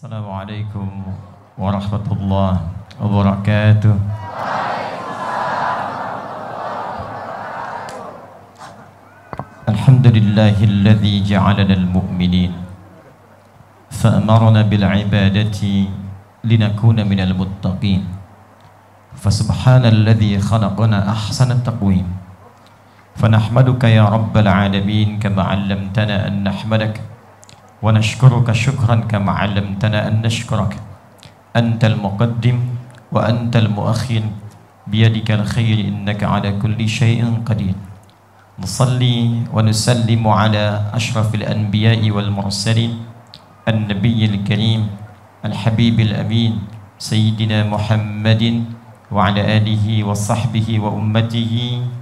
السلام عليكم ورحمة الله وبركاته. الحمد لله الذي جعلنا المؤمنين فأمرنا بالعبادة لنكون من المتقين. فسبحان الذي خلقنا أحسن التقويم. فنحمدك يا رب العالمين كما علمتنا أن نحمدك. ونشكرك شكرا كما علمتنا أن نشكرك. أنت المقدم وأنت المؤخر. بيدك الخير إنك على كل شيء قدير. نصلي ونسلم على أشرف الأنبياء والمرسلين. النبي الكريم الحبيب الأمين سيدنا محمد وعلى آله وصحبه وأمته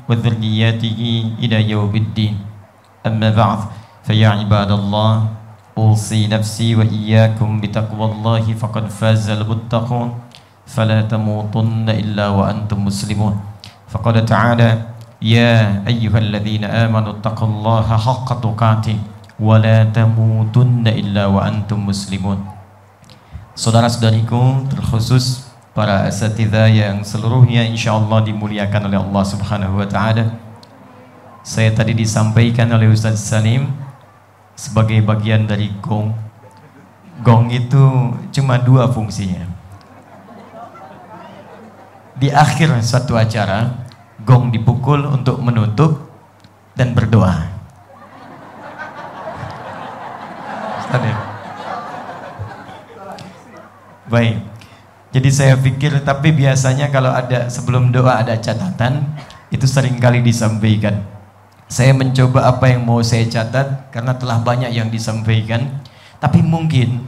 وذرياته إلى يوم الدين. أما بعد فيا عباد الله أوصي نفسي وإياكم بتقوى الله فقد فاز المتقون فلا تموتن إلا وأنتم مسلمون فقال تعالى يا أيها الذين آمنوا اتقوا الله حق تقاته ولا تموتن إلا وأنتم مسلمون Saudara-saudariku terkhusus para asatidzah yang seluruhnya insya Allah dimuliakan oleh Allah Subhanahu wa taala. Saya tadi disampaikan oleh Ustaz Salim sebagai bagian dari gong. Gong itu cuma dua fungsinya. Di akhir suatu acara, gong dipukul untuk menutup dan berdoa. Ya? Baik. Jadi saya pikir tapi biasanya kalau ada sebelum doa ada catatan itu sering kali disampaikan. Saya mencoba apa yang mau saya catat karena telah banyak yang disampaikan. Tapi mungkin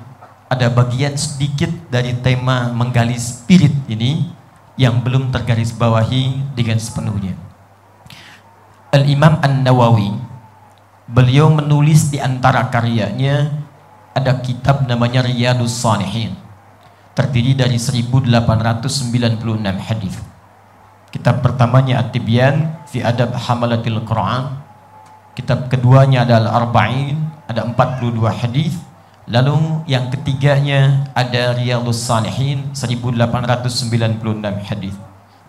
ada bagian sedikit dari tema menggali spirit ini yang belum tergaris bawahi dengan sepenuhnya. Al-Imam An-Nawawi beliau menulis di antara karyanya ada kitab namanya Riyadus Salihin terdiri dari 1896 hadis. Kitab pertamanya At-Tibyan fi Adab Hamalatil Quran. Kitab keduanya adalah Arba'in, ada 42 hadis. Lalu yang ketiganya ada Riyadhus Salihin 1896 hadis.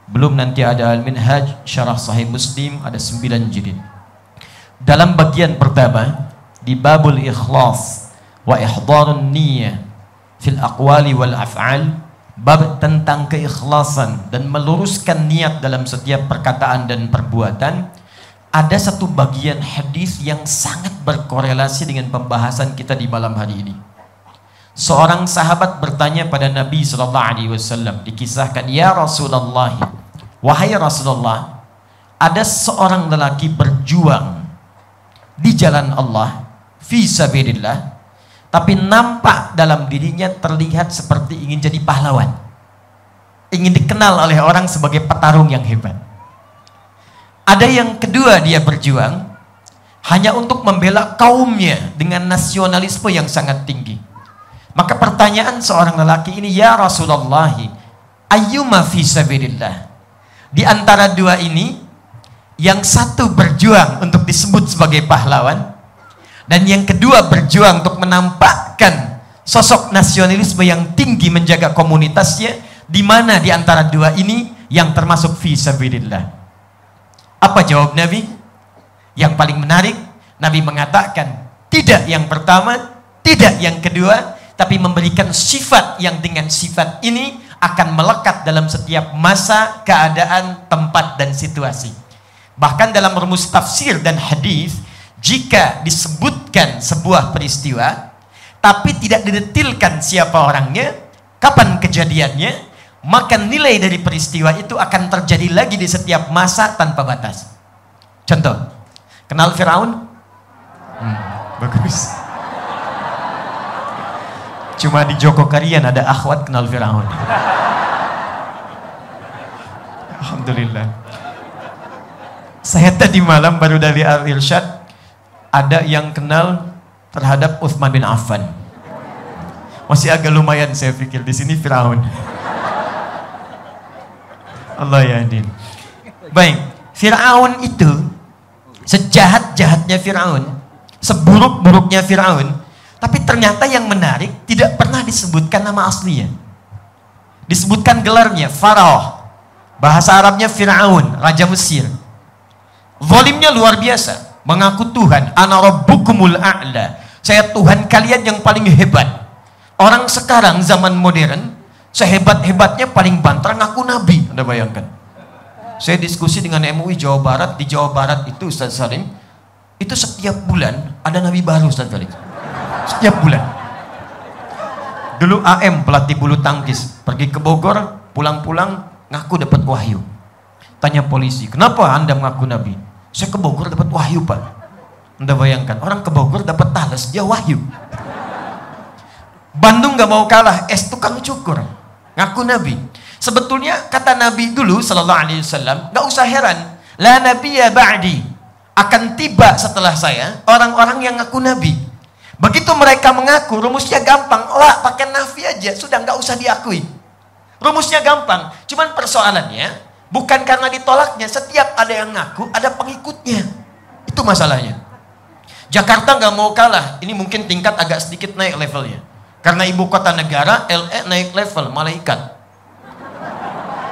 Belum nanti ada Al-Minhaj Syarah Sahih Muslim ada 9 jilid. Dalam bagian pertama di babul ikhlas wa ihdharun niyyah fil aqwali wal af'al bab tentang keikhlasan dan meluruskan niat dalam setiap perkataan dan perbuatan ada satu bagian hadis yang sangat berkorelasi dengan pembahasan kita di malam hari ini. Seorang sahabat bertanya pada Nabi wasallam dikisahkan ya Rasulullah wahai Rasulullah ada seorang lelaki berjuang di jalan Allah fi sabilillah tapi nampak dalam dirinya terlihat seperti ingin jadi pahlawan. Ingin dikenal oleh orang sebagai petarung yang hebat. Ada yang kedua dia berjuang hanya untuk membela kaumnya dengan nasionalisme yang sangat tinggi. Maka pertanyaan seorang lelaki ini, "Ya Rasulullah, ayyuma fi sabilillah?" Di antara dua ini, yang satu berjuang untuk disebut sebagai pahlawan, dan yang kedua berjuang untuk menampakkan sosok nasionalisme yang tinggi menjaga komunitasnya di mana di antara dua ini yang termasuk fi sabilillah. Apa jawab Nabi? Yang paling menarik, Nabi mengatakan tidak yang pertama, tidak yang kedua, tapi memberikan sifat yang dengan sifat ini akan melekat dalam setiap masa, keadaan, tempat dan situasi. Bahkan dalam rumus tafsir dan hadis, jika disebutkan sebuah peristiwa tapi tidak didetilkan siapa orangnya, kapan kejadiannya, maka nilai dari peristiwa itu akan terjadi lagi di setiap masa tanpa batas. Contoh, kenal Firaun? Hmm, bagus. Cuma di Joko Karian ada akhwat kenal Firaun. Alhamdulillah. Saya tadi malam baru dari Al Irsyad ada yang kenal terhadap Uthman bin Affan. Masih agak lumayan saya pikir di sini Firaun. Allah ya adil. Baik, Firaun itu sejahat-jahatnya Firaun, seburuk-buruknya Firaun, Tapi ternyata yang menarik tidak pernah disebutkan nama aslinya. Disebutkan gelarnya Farao. Bahasa Arabnya Fir'aun, Raja Mesir. Zolimnya luar biasa. Mengaku Tuhan, Ana Rabbukumul A'la. Saya Tuhan kalian yang paling hebat. Orang sekarang zaman modern, sehebat-hebatnya paling banter ngaku Nabi. Anda bayangkan. Saya diskusi dengan MUI Jawa Barat. Di Jawa Barat itu Ustaz Salim, itu setiap bulan ada Nabi baru Ustaz Salim. Setiap bulan. Dulu AM pelatih bulu tangkis pergi ke Bogor, pulang-pulang ngaku dapat wahyu. Tanya polisi, kenapa anda mengaku Nabi? Saya ke Bogor dapat wahyu pak. Anda bayangkan, orang ke Bogor dapat talas, dia wahyu. Bandung gak mau kalah, es tukang cukur. Ngaku Nabi. Sebetulnya kata Nabi dulu Sallallahu Alaihi Wasallam, gak usah heran. La ya ba'di. Akan tiba setelah saya orang-orang yang ngaku Nabi. Begitu mereka mengaku, rumusnya gampang. Lah, pakai nafi aja, sudah nggak usah diakui. Rumusnya gampang. Cuman persoalannya, bukan karena ditolaknya. Setiap ada yang ngaku, ada pengikutnya. Itu masalahnya. Jakarta nggak mau kalah. Ini mungkin tingkat agak sedikit naik levelnya. Karena ibu kota negara, LE naik level, malaikat.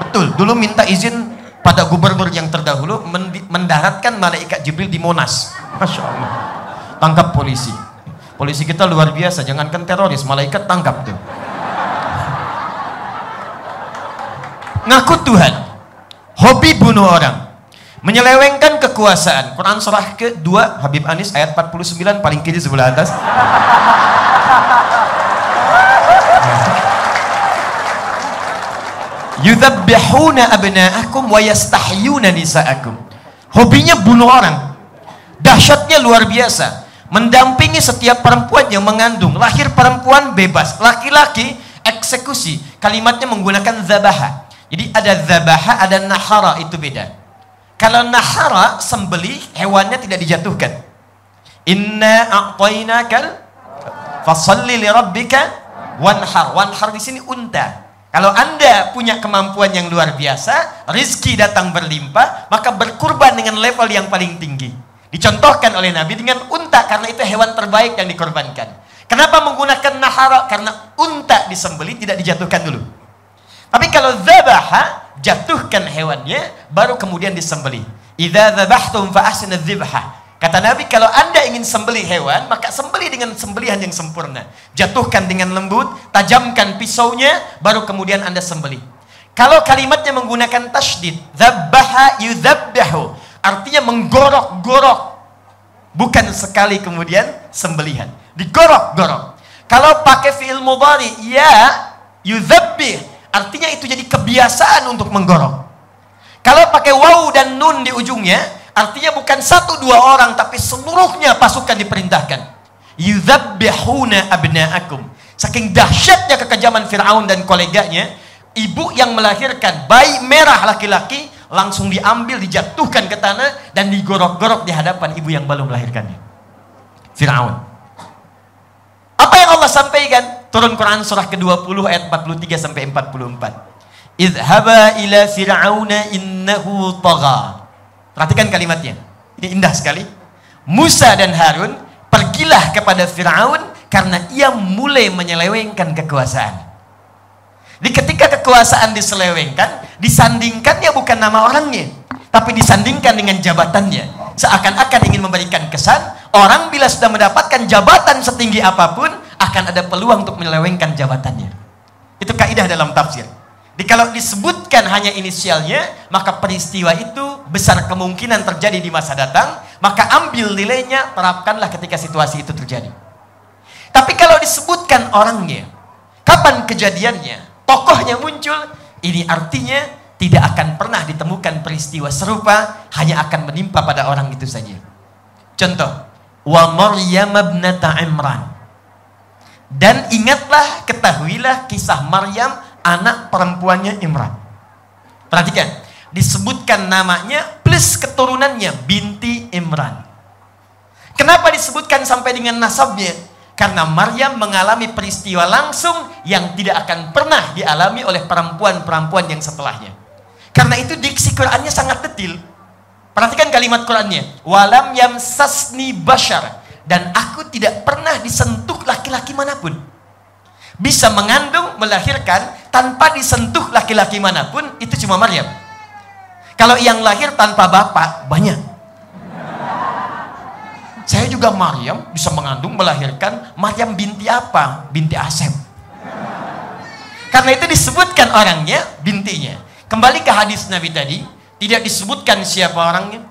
Betul, dulu minta izin pada gubernur yang terdahulu mendaratkan malaikat Jibril di Monas. Masya Allah. Tangkap polisi. Polisi kita luar biasa, jangankan teroris, malaikat tangkap tuh. Ngaku Tuhan, hobi bunuh orang, menyelewengkan kekuasaan. Quran surah kedua Habib Anis ayat 49 paling kiri sebelah atas. Yudhabbihuna abna'akum wa yastahyuna nisa'akum. Hobinya bunuh orang. Dahsyatnya luar biasa mendampingi setiap perempuan yang mengandung. Lahir perempuan bebas, laki-laki eksekusi. Kalimatnya menggunakan zabaha. Jadi ada zabaha, ada nahara, itu beda. Kalau nahara, sembeli, hewannya tidak dijatuhkan. Inna a'tainakal fasalli li rabbika wanhar. Wanhar di sini unta. Kalau Anda punya kemampuan yang luar biasa, rizki datang berlimpah, maka berkurban dengan level yang paling tinggi. Dicontohkan oleh Nabi dengan unta karena itu hewan terbaik yang dikorbankan. Kenapa menggunakan nahara? Karena unta disembeli tidak dijatuhkan dulu. Tapi kalau zabaha, jatuhkan hewannya baru kemudian disembeli. Idza dzabhtum fa ahsinu. Kata Nabi, kalau Anda ingin sembeli hewan, maka sembeli dengan sembelihan yang sempurna. Jatuhkan dengan lembut, tajamkan pisaunya, baru kemudian Anda sembeli. Kalau kalimatnya menggunakan tasydid, dzabbaha yudzabbahu Artinya menggorok-gorok. Bukan sekali kemudian sembelihan. Digorok-gorok. Kalau pakai fi'il mudhari, ya yudhabbih. Artinya itu jadi kebiasaan untuk menggorok. Kalau pakai waw dan nun di ujungnya, artinya bukan satu dua orang, tapi seluruhnya pasukan diperintahkan. Yudhabbihuna abna'akum. Saking dahsyatnya kekejaman Fir'aun dan koleganya, ibu yang melahirkan bayi merah laki-laki langsung diambil, dijatuhkan ke tanah dan digorok-gorok di hadapan ibu yang baru melahirkannya. Firaun. Apa yang Allah sampaikan? Turun Quran surah ke-20 ayat 43 sampai 44. Idhaba ila fir'auna innahu tagha. Perhatikan kalimatnya. Ini indah sekali. Musa dan Harun pergilah kepada Firaun karena ia mulai menyelewengkan kekuasaan. Di ketika kekuasaan diselewengkan, disandingkan ya bukan nama orangnya, tapi disandingkan dengan jabatannya. Seakan-akan ingin memberikan kesan, orang bila sudah mendapatkan jabatan setinggi apa pun, akan ada peluang untuk menyelewengkan jabatannya. Itu kaidah dalam tafsir. Jadi kalau disebutkan hanya inisialnya, maka peristiwa itu besar kemungkinan terjadi di masa datang, maka ambil nilainya, terapkanlah ketika situasi itu terjadi. Tapi kalau disebutkan orangnya, kapan kejadiannya, tokohnya muncul, ini artinya tidak akan pernah ditemukan peristiwa serupa, hanya akan menimpa pada orang itu saja. Contoh, wa Maryam ibnata Imran. Dan ingatlah, ketahuilah kisah Maryam anak perempuannya Imran. Perhatikan, disebutkan namanya plus keturunannya binti Imran. Kenapa disebutkan sampai dengan nasabnya? Karena Maryam mengalami peristiwa langsung yang tidak akan pernah dialami oleh perempuan-perempuan yang setelahnya. Karena itu diksi Qur'annya sangat detil. Perhatikan kalimat Qur'annya. Walam yam sasni bashar. Dan aku tidak pernah disentuh laki-laki mana pun. Bisa mengandung, melahirkan tanpa disentuh laki-laki mana pun itu cuma Maryam. Kalau yang lahir tanpa bapak banyak. Saya juga Maryam bisa mengandung, melahirkan Maryam binti apa? Binti Asep. Karena itu disebutkan orangnya, bintinya. Kembali ke hadis Nabi tadi, tidak disebutkan siapa orangnya,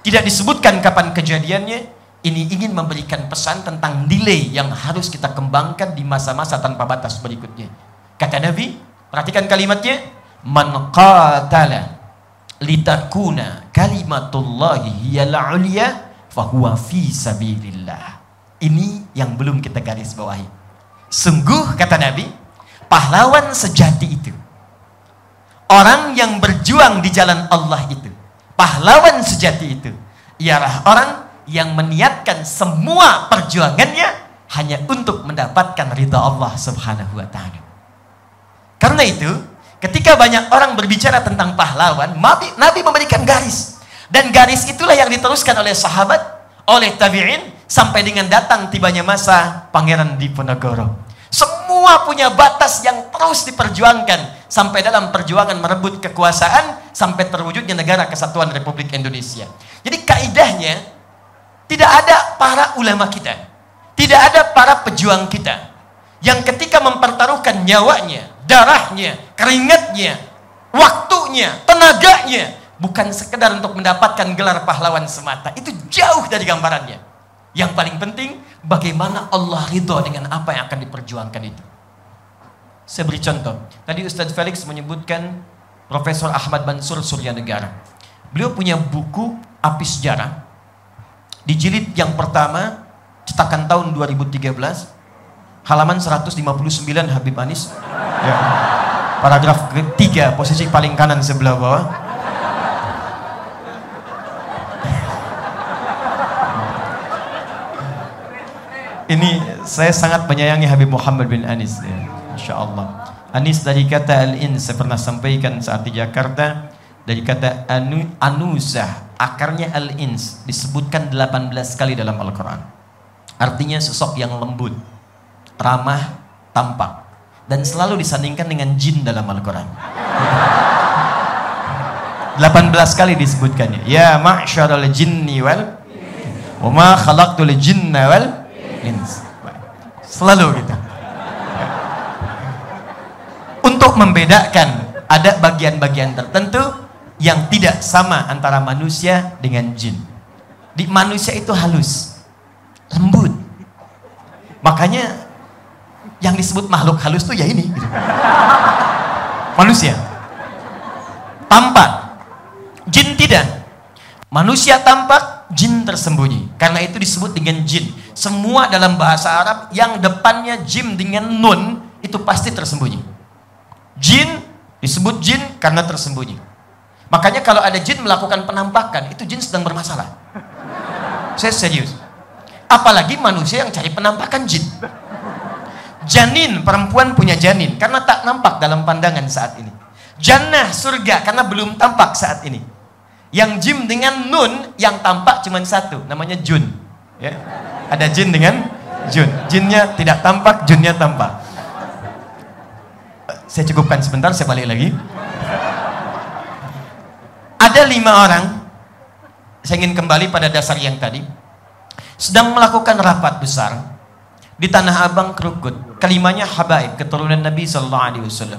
tidak disebutkan kapan kejadiannya. Ini ingin memberikan pesan tentang delay yang harus kita kembangkan di masa-masa tanpa batas berikutnya. Kata Nabi, perhatikan kalimatnya, man qatala litakuna kalimatullahi hiyal ulya fahuwa fi sabilillah. Ini yang belum kita garis bawahi. Sungguh kata Nabi, pahlawan sejati itu orang yang berjuang di jalan Allah itu pahlawan sejati itu ialah orang yang meniatkan semua perjuangannya hanya untuk mendapatkan ridha Allah Subhanahu wa taala. Karena itu, ketika banyak orang berbicara tentang pahlawan, Nabi, Nabi memberikan garis. Dan garis itulah yang diteruskan oleh sahabat, oleh tabi'in sampai dengan datang tibanya masa Pangeran Diponegoro. Semua punya batas yang terus diperjuangkan sampai dalam perjuangan merebut kekuasaan sampai terwujudnya negara kesatuan Republik Indonesia. Jadi kaidahnya tidak ada para ulama kita, tidak ada para pejuang kita yang ketika mempertaruhkan nyawanya, darahnya, keringatnya, waktunya, tenaganya bukan sekedar untuk mendapatkan gelar pahlawan semata. Itu jauh dari gambarannya. Yang paling penting bagaimana Allah ridho dengan apa yang akan diperjuangkan itu. Saya beri contoh. Tadi Ustadz Felix menyebutkan Profesor Ahmad Mansur Surya Negara. Beliau punya buku Api Sejarah. Di jilid yang pertama, cetakan tahun 2013, halaman 159 Habib Anis. Ya. Paragraf ketiga, posisi paling kanan sebelah bawah. Ini saya sangat menyayangi Habib Muhammad bin Anis. Ya. Masya Allah. Anis dari kata al-in saya pernah sampaikan saat di Jakarta dari kata anu, anusah akarnya al-ins disebutkan 18 kali dalam Al-Quran. Artinya sosok yang lembut ramah tampak. Dan selalu disandingkan dengan jin dalam Al-Quran. 18 kali disebutkannya. Ya ma'syaral jinni wal wa ma khalaqtul jinna wal ins. Selalu gitu. Untuk membedakan ada bagian-bagian tertentu yang tidak sama antara manusia dengan jin. Di manusia itu halus, lembut. Makanya yang disebut makhluk halus tuh ya ini. Gitu. Manusia. Tampak. Jin tidak. Manusia tampak, jin tersembunyi. Karena itu disebut dengan jin. Semua dalam bahasa Arab yang depannya jim dengan nun itu pasti tersembunyi. Jin disebut jin karena tersembunyi. Makanya kalau ada jin melakukan penampakan, itu jin sedang bermasalah. Saya serius. Apalagi manusia yang cari penampakan jin. Janin, perempuan punya janin karena tak nampak dalam pandangan saat ini. Jannah, surga karena belum tampak saat ini. Yang jin dengan nun yang tampak cuma satu, namanya jun. Ya. Ada jin dengan jun. Jinnya tidak tampak, junnya tampak. Saya cukupkan sebentar, saya balik lagi. Ada lima orang, saya ingin kembali pada dasar yang tadi, sedang melakukan rapat besar di Tanah Abang Krukut. Kelimanya Habaib, keturunan Nabi Sallallahu Alaihi Wasallam.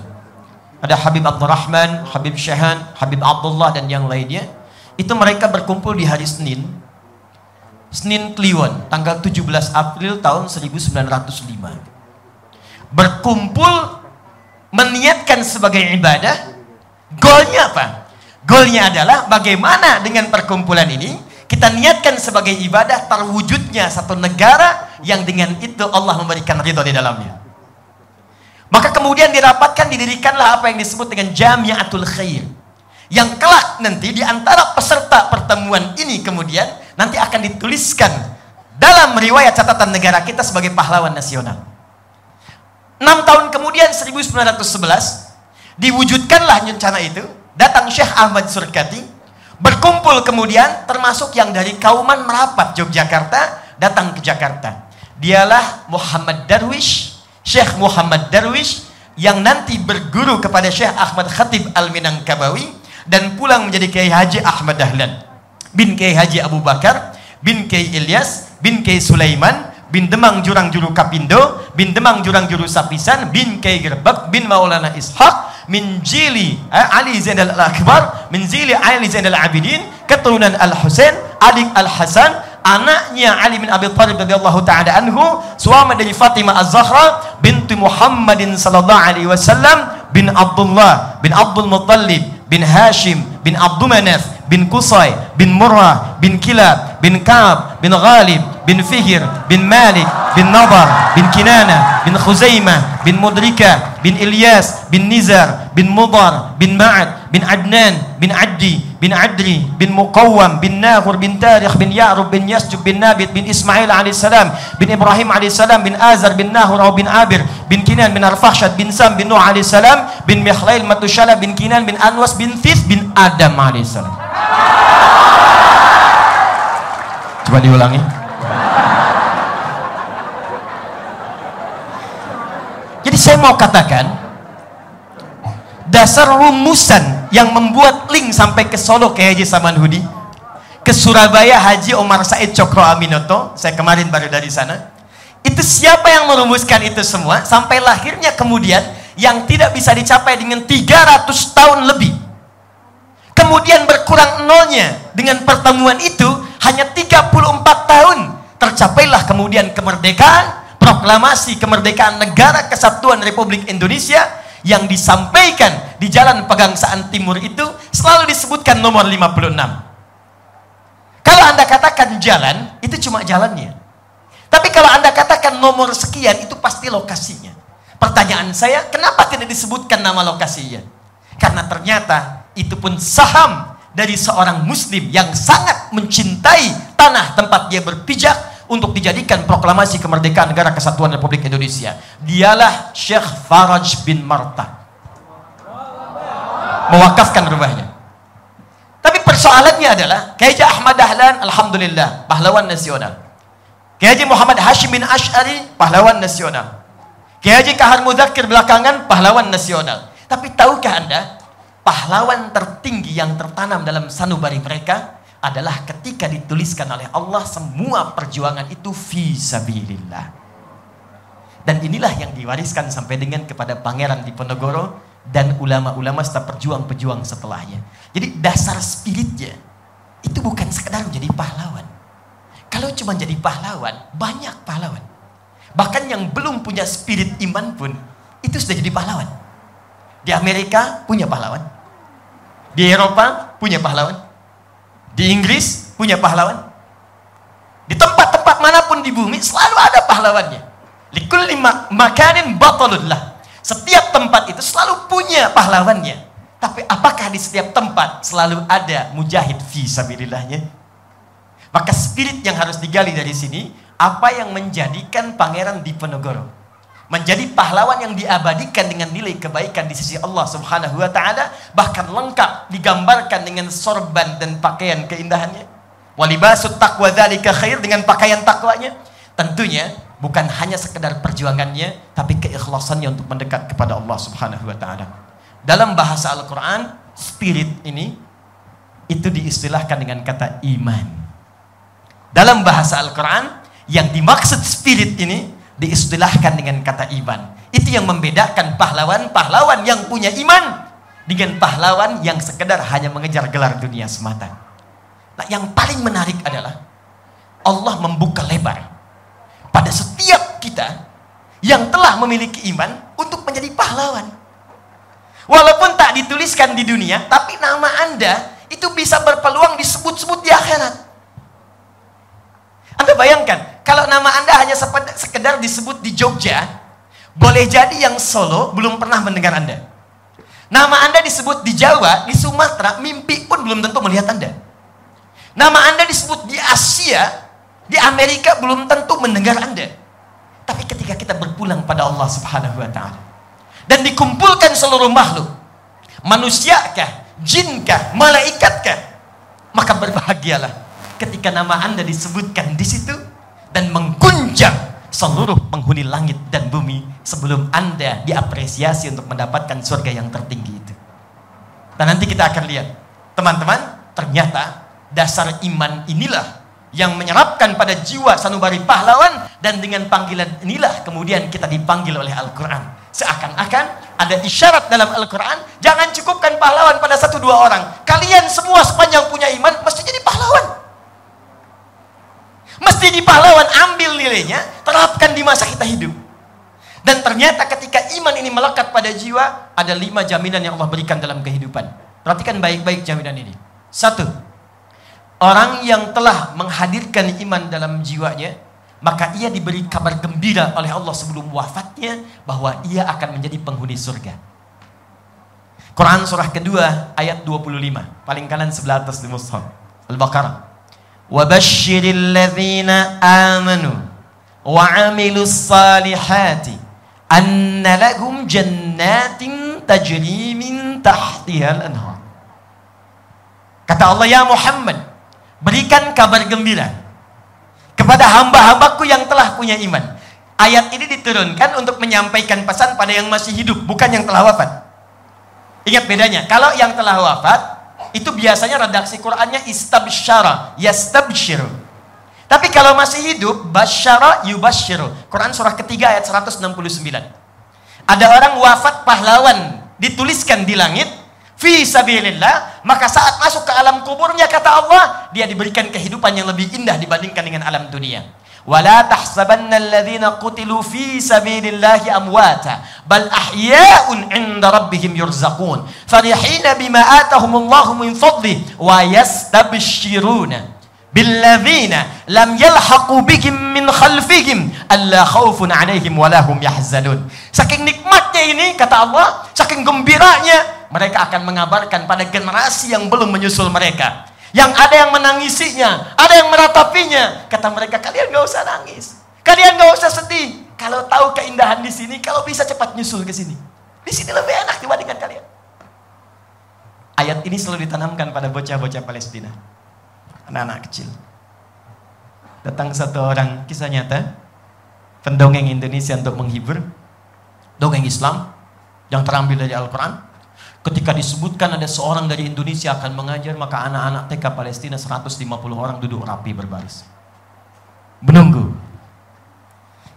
Ada Habib Abdurrahman, Habib Syahan, Habib Abdullah dan yang lainnya. Itu mereka berkumpul di hari Senin, Senin Kliwon, tanggal 17 April tahun 1905. Berkumpul meniatkan sebagai ibadah, golnya apa? Golnya adalah bagaimana dengan perkumpulan ini kita niatkan sebagai ibadah terwujudnya satu negara yang dengan itu Allah memberikan ridho di dalamnya. Maka kemudian dirapatkan didirikanlah apa yang disebut dengan Jamiatul Khair. Yang kelak nanti di antara peserta pertemuan ini kemudian nanti akan dituliskan dalam riwayat catatan negara kita sebagai pahlawan nasional. Enam tahun kemudian 1911 diwujudkanlah rencana itu. Datang Syekh Ahmad Surkati berkumpul kemudian termasuk yang dari Kauman Merapat Yogyakarta datang ke Jakarta. Dialah Muhammad Darwish, Syekh Muhammad Darwish yang nanti berguru kepada Syekh Ahmad Khatib Al-Minangkabawi dan pulang menjadi Kiai Haji Ahmad Dahlan bin Kiai Haji Abu Bakar bin Kiai Ilyas bin Kiai Sulaiman bin Demang Jurang Juru Kapindo bin Demang Jurang Juru Sapisan bin Kiai Gerbek bin Maulana Ishaq min Jili eh, Ali Zainal Al-Akbar min Jili Ali Zainal Abidin keturunan Al-Husain adik Al-Hasan anaknya Ali bin Abi Thalib radhiyallahu taala anhu suami dari Fatimah Az-Zahra binti Muhammadin sallallahu alaihi wasallam bin Abdullah bin Abdul Muttalib bin Hashim bin Abdul Manaf bin Qusay bin Murrah bin Kilab bin Ka'ab bin Ghalib bin Fihir bin Malik bin Nadar bin Kinana bin Khuzaimah bin Mudrika bin Ilyas bin Nizar bin Mudar bin Ma'ad bin Adnan bin Addi bin Adri bin Muqawwam bin Nahur bin Tarikh bin Ya'rub bin Yasjub bin Nabit bin Ismail alaihissalam bin Ibrahim alaihissalam bin Azar bin Nahur bin Abir bin Kinan bin Arfahshad bin Sam bin Nuh alaihissalam bin Mikhlail Matushala bin Kinan bin Anwas bin Bin Adam alaihissalam Coba diulangi. Jadi saya mau katakan dasar rumusan yang membuat link sampai ke Solo ke Haji Samanhudi ke Surabaya Haji Omar Said Cokro Aminoto saya kemarin baru dari sana itu siapa yang merumuskan itu semua? Sampai lahirnya kemudian yang tidak bisa dicapai dengan 300 tahun lebih kemudian berkurang nolnya dengan pertemuan itu hanya 34 tahun. Tercapailah kemudian kemerdekaan proklamasi kemerdekaan negara kesatuan Republik Indonesia yang disampaikan di jalan pegangsaan timur itu selalu disebutkan nomor 56 kalau anda katakan jalan itu cuma jalannya. Tapi kalau anda katakan nomor sekian itu pasti lokasinya. Pertanyaan saya kenapa tidak disebutkan nama lokasinya? Karena ternyata itu pun saham dari seorang muslim yang sangat mencintai tanah tempat dia berpijak untuk dijadikan proklamasi kemerdekaan negara kesatuan Republik Indonesia. Dialah Syekh Faraj bin Marta. Mewakafkan rumahnya. Tapi persoalannya adalah Kiai Ahmad Dahlan alhamdulillah pahlawan nasional. Kiai Muhammad Hashim bin Ash'ari pahlawan nasional. Kiai Kahar Mudzakkir belakangan pahlawan nasional. Tapi tahukah Anda pahlawan tertinggi yang tertanam dalam sanubari mereka adalah ketika dituliskan oleh Allah semua perjuangan itu fi sabilillah. Dan inilah yang diwariskan sampai dengan kepada Pangeran Diponegoro dan ulama-ulama serta perjuang-pejuang setelahnya. Jadi dasar spiritnya itu bukan sekedar menjadi pahlawan. Kalau cuma jadi pahlawan, banyak pahlawan. Bahkan yang belum punya spirit iman pun itu sudah jadi pahlawan. Di Amerika punya pahlawan. Di Eropa punya pahlawan. Di Inggris punya pahlawan. Di tempat-tempat mana pun di bumi selalu ada pahlawannya. Likulli makanin batalullah. Setiap tempat itu selalu punya pahlawannya. Tapi apakah di setiap tempat selalu ada mujahid fi sabilillahnya? Maka spirit yang harus digali dari sini, apa yang menjadikan Pangeran Diponegoro menjadi pahlawan yang diabadikan dengan nilai kebaikan di sisi Allah Subhanahu wa taala bahkan lengkap digambarkan dengan sorban dan pakaian keindahannya. Walibasut taqwa dzalika khair dengan pakaian takwanya tentunya bukan hanya sekedar perjuangannya tapi keikhlasannya untuk mendekat kepada Allah Subhanahu wa taala. Dalam bahasa Al-Qur'an spirit ini itu diistilahkan dengan kata iman. Dalam bahasa Al-Qur'an yang dimaksud spirit ini diistilahkan dengan kata iman. Itu yang membedakan pahlawan-pahlawan yang punya iman dengan pahlawan yang sekedar hanya mengejar gelar dunia semata. Nah, yang paling menarik adalah Allah membuka lebar pada setiap kita yang telah memiliki iman untuk menjadi pahlawan. Walaupun tak dituliskan di dunia, tapi nama Anda itu bisa berpeluang disebut-sebut di akhirat. Anda bayangkan, kalau nama Anda hanya sekedar disebut di Jogja, boleh jadi yang Solo belum pernah mendengar Anda. Nama Anda disebut di Jawa, di Sumatera, mimpi pun belum tentu melihat Anda. Nama Anda disebut di Asia, di Amerika belum tentu mendengar Anda. Tapi ketika kita berpulang pada Allah Subhanahu wa taala dan dikumpulkan seluruh makhluk, manusiakah, jinkah, malaikatkah, maka berbahagialah ketika nama Anda disebutkan di situ dan mengguncang seluruh penghuni langit dan bumi sebelum Anda diapresiasi untuk mendapatkan surga yang tertinggi itu. Dan nanti kita akan lihat, teman-teman, ternyata dasar iman inilah yang menyerapkan pada jiwa sanubari pahlawan dan dengan panggilan inilah kemudian kita dipanggil oleh Al-Quran. Seakan-akan ada isyarat dalam Al-Quran, jangan cukupkan pahlawan pada satu dua orang. Kalian semua sepanjang punya iman mesti jadi pahlawan. Mesti di pahlawan ambil nilainya, terapkan di masa kita hidup. Dan ternyata ketika iman ini melekat pada jiwa, ada lima jaminan yang Allah berikan dalam kehidupan. Perhatikan baik-baik jaminan ini. Satu, orang yang telah menghadirkan iman dalam jiwanya, maka ia diberi kabar gembira oleh Allah sebelum wafatnya bahwa ia akan menjadi penghuni surga. Quran surah kedua ayat 25, paling kanan sebelah atas di mushaf. Al-Baqarah. وبشر الذين آمنوا وعملوا الصالحات أن لهم جنات تجري من تحتها الأنهار Kata Allah, Ya Muhammad, berikan kabar gembira kepada hamba-hambaku yang telah punya iman. Ayat ini diturunkan untuk menyampaikan pesan pada yang masih hidup, bukan yang telah wafat. Ingat bedanya, kalau yang telah wafat, itu biasanya redaksi Qur'annya istabsyara, yastabsyiru. Tapi kalau masih hidup, basyara yubasyiru. Quran surah ketiga ayat 169. Ada orang wafat pahlawan, dituliskan di langit, fi sabilillah, maka saat masuk ke alam kuburnya kata Allah, dia diberikan kehidupan yang lebih indah dibandingkan dengan alam dunia. Wala tahsabanna alladhina qutilu fi sabilillahi amwata bal ahya'un 'inda rabbihim yurzaqun farihina bima atahumullahu min fadlihi wa yastabshiruna billadzina lam yalhaqu bihim min khalfihim alla khaufun 'alaihim wa lahum yahzanun. Saking nikmatnya ini kata Allah, saking gembiranya mereka akan mengabarkan pada generasi yang belum menyusul mereka yang ada yang menangisinya, ada yang meratapinya. Kata mereka, kalian gak usah nangis. Kalian gak usah sedih. Kalau tahu keindahan di sini, kalau bisa cepat nyusul ke sini. Di sini lebih enak dibandingkan kalian. Ayat ini selalu ditanamkan pada bocah-bocah Palestina. Anak-anak kecil. Datang satu orang, kisah nyata. Pendongeng Indonesia untuk menghibur. Dongeng Islam. Yang terambil dari Al-Quran Ketika disebutkan ada seorang dari Indonesia akan mengajar, maka anak-anak TK Palestina 150 orang duduk rapi berbaris. Menunggu.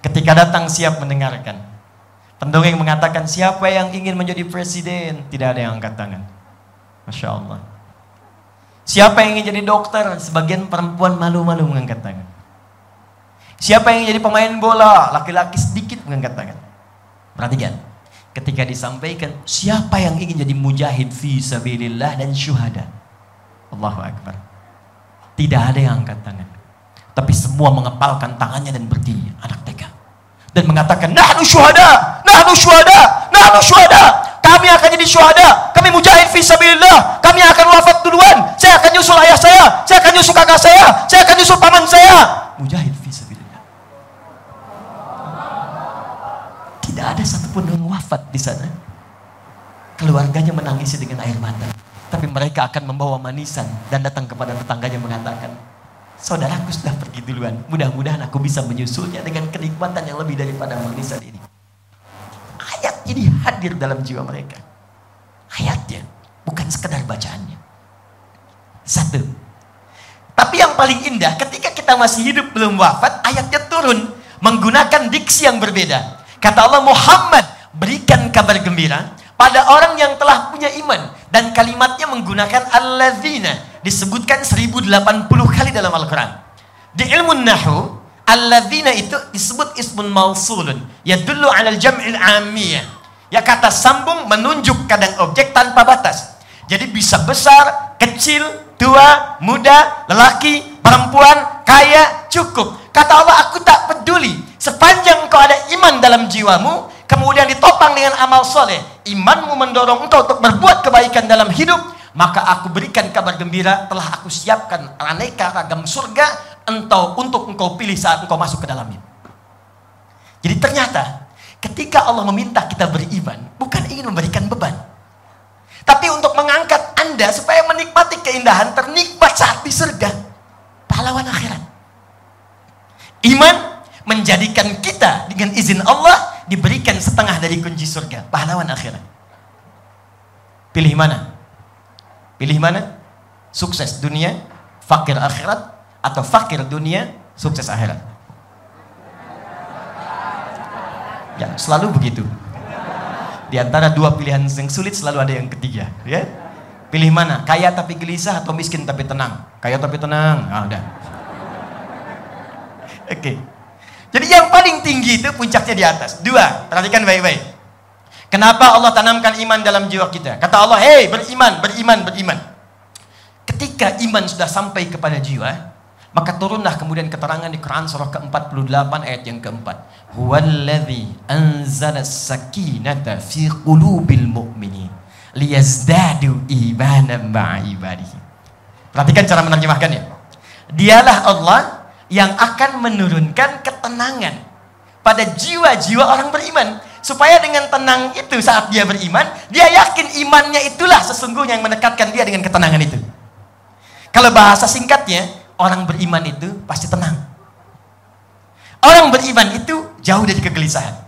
Ketika datang siap mendengarkan. Pendongeng mengatakan, siapa yang ingin menjadi presiden? Tidak ada yang angkat tangan. Masya Allah. Siapa yang ingin jadi dokter? Sebagian perempuan malu-malu mengangkat tangan. Siapa yang ingin jadi pemain bola? Laki-laki sedikit mengangkat tangan. Perhatikan ketika disampaikan siapa yang ingin jadi mujahid fi sabilillah dan syuhada. Allahu Akbar. Tidak ada yang angkat tangan. Tapi semua mengepalkan tangannya dan berdiri anak TK. Dan mengatakan, "Nahnu syuhada, nahnu syuhada, nahnu syuhada." Kami akan jadi syuhada, kami mujahid fi sabilillah, kami akan wafat duluan. Saya akan nyusul ayah saya, saya akan nyusul kakak saya, saya akan nyusul paman saya. Mujahid fi sabilillah. Tidak ada satupun yang wafat di sana. Keluarganya menangisi dengan air mata. Tapi mereka akan membawa manisan dan datang kepada tetangganya mengatakan, Saudaraku sudah pergi duluan. Mudah-mudahan aku bisa menyusulnya dengan kenikmatan yang lebih daripada manisan ini. Ayat ini hadir dalam jiwa mereka. Ayatnya, bukan sekedar bacaannya. Satu. Tapi yang paling indah, ketika kita masih hidup belum wafat, ayatnya turun menggunakan diksi yang berbeda. Kata Allah Muhammad, berikan kabar gembira pada orang yang telah punya iman dan kalimatnya menggunakan alladzina disebutkan 1080 kali dalam Al-Qur'an. Di ilmu nahu alladzina itu disebut ismun mausulun yadullu 'alal jam'il 'amiyah. Ya kata sambung menunjuk kadang objek tanpa batas. Jadi bisa besar, kecil, tua, muda, lelaki, perempuan, kaya, cukup. Kata Allah, aku tak peduli. Sepanjang kau ada iman dalam jiwamu, kemudian ditopang dengan amal soleh, imanmu mendorong engkau untuk berbuat kebaikan dalam hidup, maka aku berikan kabar gembira telah aku siapkan aneka ragam surga entau untuk engkau pilih saat engkau masuk ke dalamnya. Jadi ternyata ketika Allah meminta kita beriman, bukan ingin memberikan beban. Tapi untuk mengangkat Anda supaya menikmati keindahan ternikmat saat di surga. Pahlawan akhirat. Iman menjadikan kita dengan izin Allah diberikan setengah dari kunci surga, pahlawan akhirat. Pilih mana? Pilih mana? Sukses dunia, fakir akhirat, atau fakir dunia, sukses akhirat. Ya, selalu begitu. Di antara dua pilihan yang sulit selalu ada yang ketiga, ya. Pilih mana? Kaya tapi gelisah atau miskin tapi tenang? Kaya tapi tenang. Ah, udah. Oke. Okay. Jadi yang paling tinggi itu puncaknya di atas. Dua, perhatikan baik-baik. Kenapa Allah tanamkan iman dalam jiwa kita? Kata Allah, hei beriman, beriman, beriman. Ketika iman sudah sampai kepada jiwa, maka turunlah kemudian keterangan di Quran surah ke-48 ayat yang keempat. Huwallazi anzala sakinata fi qulubil mu'minin liyazdadu imanan ma'ibadihi. Perhatikan cara menerjemahkannya. Dialah Allah yang akan menurunkan ketenangan pada jiwa-jiwa orang beriman supaya dengan tenang itu saat dia beriman, dia yakin imannya itulah sesungguhnya yang mendekatkan dia dengan ketenangan itu. Kalau bahasa singkatnya, orang beriman itu pasti tenang. Orang beriman itu jauh dari kegelisahan.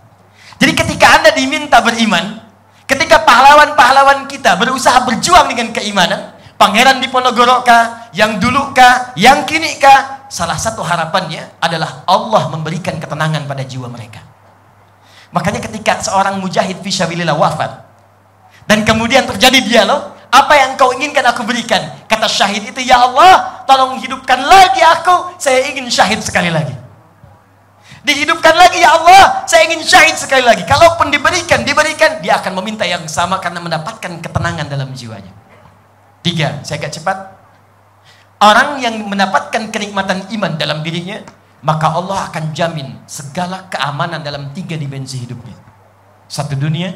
Jadi ketika Anda diminta beriman, ketika pahlawan-pahlawan kita berusaha berjuang dengan keimanan, pangeran di Ponorogo kah, yang dulu kah, yang kini kah, salah satu harapannya adalah Allah memberikan ketenangan pada jiwa mereka. Makanya ketika seorang mujahid fisabilillah wafat dan kemudian terjadi dialog, apa yang kau inginkan aku berikan? Kata syahid itu, ya Allah, tolong hidupkan lagi aku, saya ingin syahid sekali lagi. Dihidupkan lagi ya Allah, saya ingin syahid sekali lagi. Kalaupun diberikan, diberikan, dia akan meminta yang sama karena mendapatkan ketenangan dalam jiwanya. Tiga, saya agak cepat. Orang yang mendapatkan kenikmatan iman dalam dirinya, maka Allah akan jamin segala keamanan dalam tiga dimensi hidupnya. Satu dunia,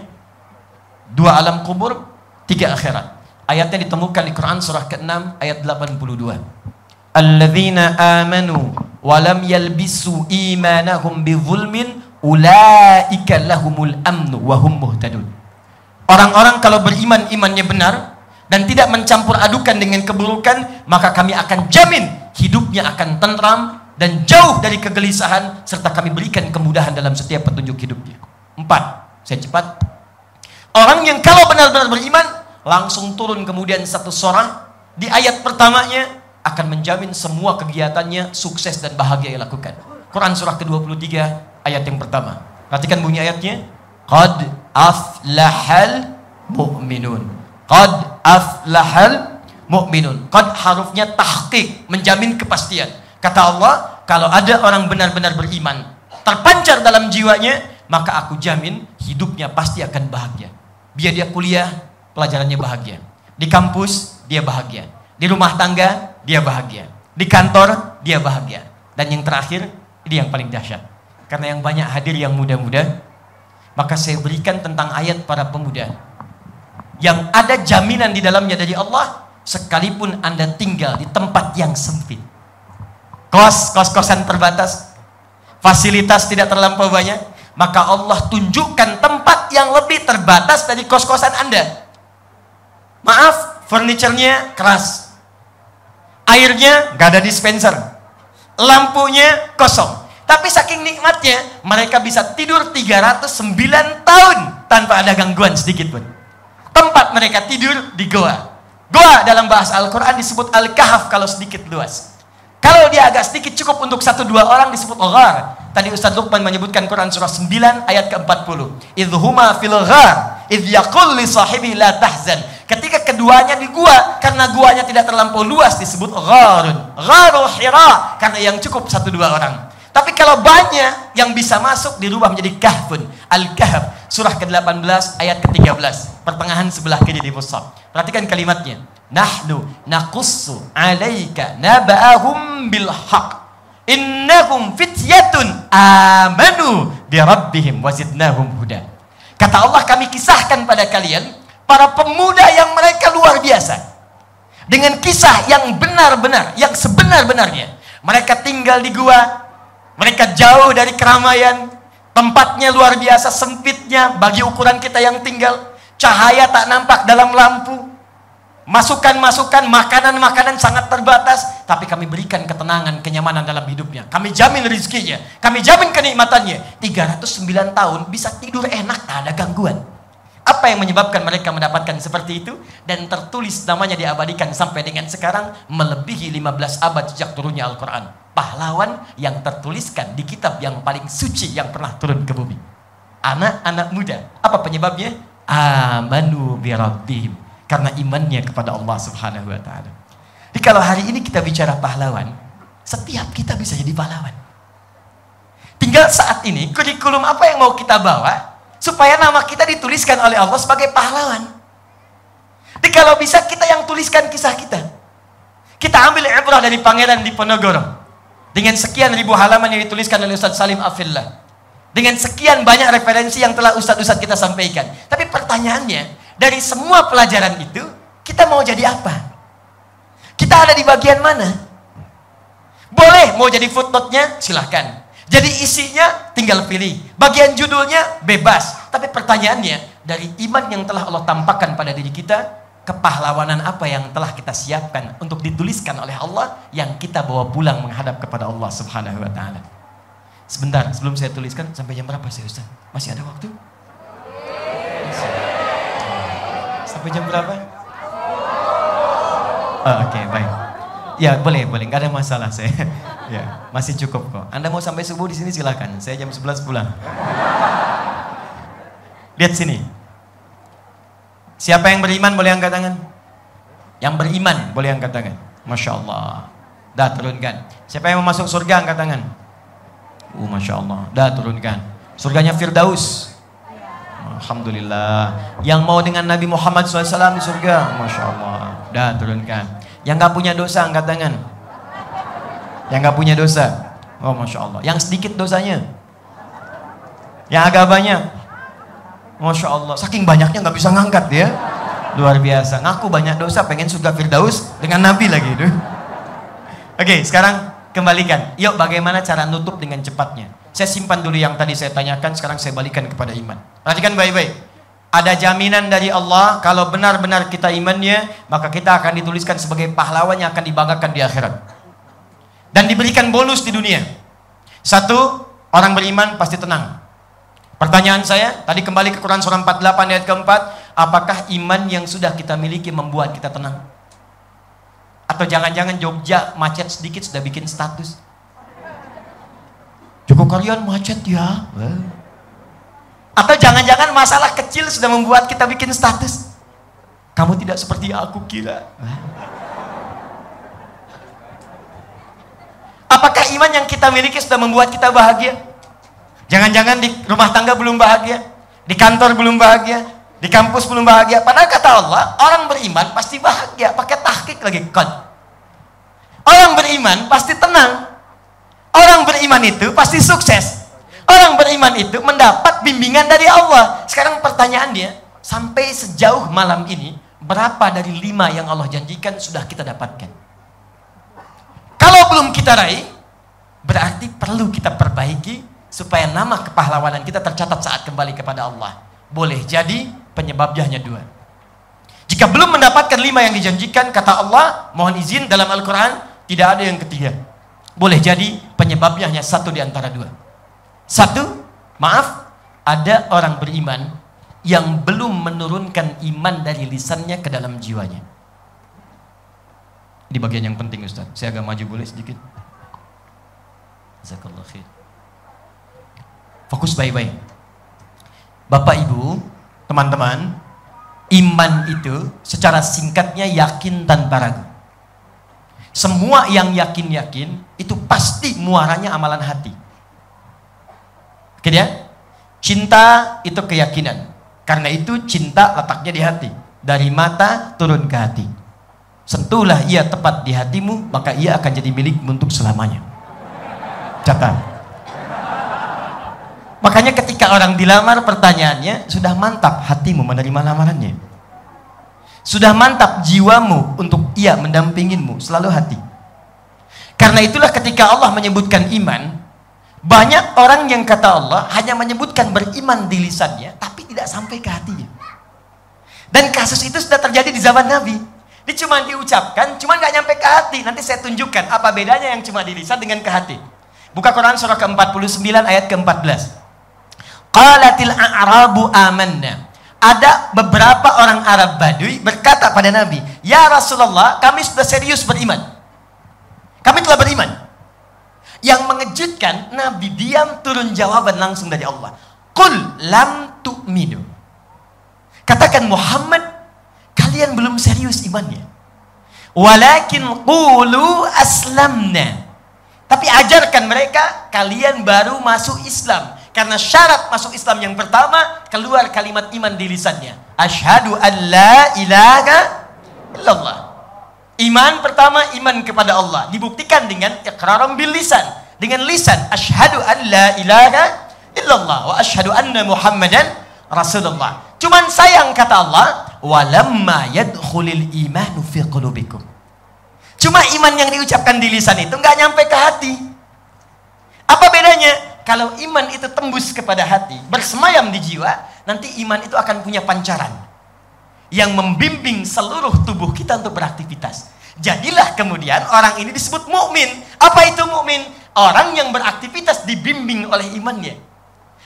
dua alam kubur, tiga akhirat. Ayatnya ditemukan di Quran surah ke-6 ayat 82. Alladzina amanu wa lam yalbisu imanahum bizulmin ulaika lahumul amnu wa hum muhtadun. Orang-orang kalau beriman imannya benar dan tidak mencampur adukan dengan keburukan, maka kami akan jamin hidupnya akan tentram, dan jauh dari kegelisahan serta kami berikan kemudahan dalam setiap petunjuk hidupnya. Empat, saya cepat. Orang yang kalau benar-benar beriman langsung turun kemudian satu seorang di ayat pertamanya akan menjamin semua kegiatannya sukses dan bahagia yang lakukan. Quran surah ke-23 ayat yang pertama. Perhatikan bunyi ayatnya. Qad aflahal mu'minun. Qad aflahal mu'minun. Qad harufnya tahqiq, menjamin kepastian. Kata Allah, kalau ada orang benar-benar beriman, terpancar dalam jiwanya, maka aku jamin hidupnya pasti akan bahagia. Biar dia kuliah, pelajarannya bahagia. Di kampus, dia bahagia. Di rumah tangga, dia bahagia. Di kantor, dia bahagia. Dan yang terakhir, ini yang paling dahsyat. Karena yang banyak hadir yang muda-muda, maka saya berikan tentang ayat para pemuda. Yang ada jaminan di dalamnya dari Allah, sekalipun Anda tinggal di tempat yang sempit kos, kos-kosan terbatas, fasilitas tidak terlampau banyak, maka Allah tunjukkan tempat yang lebih terbatas dari kos-kosan Anda. Maaf, furniturnya keras. Airnya gak ada dispenser. Lampunya kosong. Tapi saking nikmatnya, mereka bisa tidur 309 tahun tanpa ada gangguan sedikit pun. Tempat mereka tidur di goa. Goa dalam bahasa Al-Quran disebut Al-Kahf kalau sedikit luas. Kalau dia agak sedikit cukup untuk satu dua orang disebut ghar. Tadi Ustaz Luqman menyebutkan Quran surah 9 ayat ke-40. Idhuma fil ghar, idh yaqul li sahibi la tahzan. Ketika keduanya di gua karena guanya tidak terlampau luas disebut gharun. Gharul hira karena yang cukup satu dua orang. Tapi kalau banyak yang bisa masuk dirubah menjadi kahfun. Al-Kahf surah ke-18 ayat ke-13. Pertengahan sebelah kiri di mushaf. Perhatikan kalimatnya. Nahnu naqussu alaika naba'ahum bil innahum fityatun amanu bi rabbihim wazidnahum huda. Kata Allah kami kisahkan pada kalian para pemuda yang mereka luar biasa. Dengan kisah yang benar-benar yang sebenar-benarnya. Mereka tinggal di gua mereka jauh dari keramaian tempatnya luar biasa sempitnya bagi ukuran kita yang tinggal cahaya tak nampak dalam lampu Masukan-masukan, makanan-makanan sangat terbatas, tapi kami berikan ketenangan, kenyamanan dalam hidupnya. Kami jamin rezekinya, kami jamin kenikmatannya. 309 tahun bisa tidur enak, tak ada gangguan. Apa yang menyebabkan mereka mendapatkan seperti itu? Dan tertulis namanya diabadikan sampai dengan sekarang melebihi 15 abad sejak turunnya Al-Quran. Pahlawan yang tertuliskan di kitab yang paling suci yang pernah turun ke bumi. Anak-anak muda. Apa penyebabnya? Amanu birabbihim karena imannya kepada Allah Subhanahu wa taala. Jadi kalau hari ini kita bicara pahlawan, setiap kita bisa jadi pahlawan. Tinggal saat ini kurikulum apa yang mau kita bawa supaya nama kita dituliskan oleh Allah sebagai pahlawan. Jadi kalau bisa kita yang tuliskan kisah kita. Kita ambil ibrah dari Pangeran Diponegoro. Dengan sekian ribu halaman yang dituliskan oleh Ustaz Salim Afillah. Dengan sekian banyak referensi yang telah Ustaz-Ustaz kita sampaikan. Tapi pertanyaannya, dari semua pelajaran itu, kita mau jadi apa? Kita ada di bagian mana? Boleh mau jadi footnote-nya, silahkan. Jadi isinya tinggal pilih. Bagian judulnya bebas. Tapi pertanyaannya, dari iman yang telah Allah tampakkan pada diri kita, kepahlawanan apa yang telah kita siapkan untuk dituliskan oleh Allah yang kita bawa pulang menghadap kepada Allah Subhanahu wa taala. Sebentar, sebelum saya tuliskan sampai jam berapa sih Ustaz? Masih ada waktu? Sampai jam berapa? Oh, Oke, okay, baik. Ya, boleh, boleh. Gak ada masalah saya. ya, masih cukup kok. Anda mau sampai subuh di sini silakan. Saya jam 11 pulang. Lihat sini. Siapa yang beriman boleh angkat tangan? Yang beriman boleh angkat tangan. Masya Allah. Dah turunkan. Siapa yang mau masuk surga angkat tangan? Uh, Masya Allah. Dah turunkan. Surganya Firdaus. Alhamdulillah. Yang mau dengan Nabi Muhammad SAW di surga. Masya Allah. Dan turunkan. Yang gak punya dosa, angkat tangan. Yang gak punya dosa. Oh Masya Allah. Yang sedikit dosanya. Yang agak banyak. Masya Allah. Saking banyaknya gak bisa ngangkat ya. Luar biasa. Ngaku banyak dosa, pengen surga Firdaus dengan Nabi lagi. Oke, Oke, sekarang kembalikan. Yuk bagaimana cara nutup dengan cepatnya. Saya simpan dulu yang tadi saya tanyakan, sekarang saya balikan kepada iman. Perhatikan baik-baik. Ada jaminan dari Allah, kalau benar-benar kita imannya, maka kita akan dituliskan sebagai pahlawan yang akan dibanggakan di akhirat. Dan diberikan bonus di dunia. Satu, orang beriman pasti tenang. Pertanyaan saya, tadi kembali ke Quran surah 48 ayat keempat, apakah iman yang sudah kita miliki membuat kita tenang? Atau jangan-jangan Jogja macet sedikit sudah bikin status? Joko kalian macet ya. Atau jangan-jangan masalah kecil sudah membuat kita bikin status. Kamu tidak seperti aku kira. Apakah iman yang kita miliki sudah membuat kita bahagia? Jangan-jangan di rumah tangga belum bahagia, di kantor belum bahagia, di kampus belum bahagia. Padahal kata Allah, orang beriman pasti bahagia. Pakai tahkik lagi, kon. Orang beriman pasti tenang. Orang beriman itu pasti sukses. Orang beriman itu mendapat bimbingan dari Allah. Sekarang pertanyaannya, sampai sejauh malam ini, berapa dari lima yang Allah janjikan sudah kita dapatkan? Kalau belum kita raih, berarti perlu kita perbaiki supaya nama kepahlawanan kita tercatat saat kembali kepada Allah. Boleh jadi penyebabnya hanya dua. Jika belum mendapatkan lima yang dijanjikan, kata Allah, mohon izin dalam Al-Quran, tidak ada yang ketiga. Boleh jadi penyebabnya hanya satu di antara dua. Satu, maaf, ada orang beriman yang belum menurunkan iman dari lisannya ke dalam jiwanya. Di bagian yang penting Ustaz. Saya agak maju boleh sedikit. Jazakallah khair. Fokus baik-baik. Bapak Ibu, teman-teman, iman itu secara singkatnya yakin tanpa ragu. Semua yang yakin-yakin itu pasti muaranya amalan hati. Oke ya? Cinta itu keyakinan. Karena itu cinta letaknya di hati. Dari mata turun ke hati. Sentuhlah ia tepat di hatimu, maka ia akan jadi milik untuk selamanya. Catat. Makanya ketika orang dilamar pertanyaannya, sudah mantap hatimu menerima lamarannya. Sudah mantap jiwamu untuk ia mendampingimu selalu hati. Karena itulah ketika Allah menyebutkan iman, banyak orang yang kata Allah hanya menyebutkan beriman di lisannya, tapi tidak sampai ke hatinya. Dan kasus itu sudah terjadi di zaman Nabi. Ini cuma diucapkan, cuma nggak nyampe ke hati. Nanti saya tunjukkan apa bedanya yang cuma di lisan dengan ke hati. Buka Quran surah ke-49 ayat ke-14. Qalatil a'rabu amanna. Ada beberapa orang Arab Badui berkata pada Nabi, "Ya Rasulullah, kami sudah serius beriman. Kami telah beriman." Yang mengejutkan, Nabi diam turun jawaban langsung dari Allah. Qul lam tu'minu. Katakan Muhammad, kalian belum serius imannya. Walakin qulu aslamna. Tapi ajarkan mereka, kalian baru masuk Islam. Karena syarat masuk Islam yang pertama keluar kalimat iman di lisannya. Asyhadu an la ilaha illallah. Iman pertama iman kepada Allah dibuktikan dengan iqraram bil lisan. Dengan lisan asyhadu an la ilaha illallah wa asyhadu anna Muhammadan Rasulullah. Cuman sayang kata Allah, walamma yadkhulul imanu fi qulubikum. Cuma iman yang diucapkan di lisan itu nggak nyampe ke hati. Apa bedanya? kalau iman itu tembus kepada hati, bersemayam di jiwa, nanti iman itu akan punya pancaran yang membimbing seluruh tubuh kita untuk beraktivitas. Jadilah kemudian orang ini disebut mukmin. Apa itu mukmin? Orang yang beraktivitas dibimbing oleh imannya.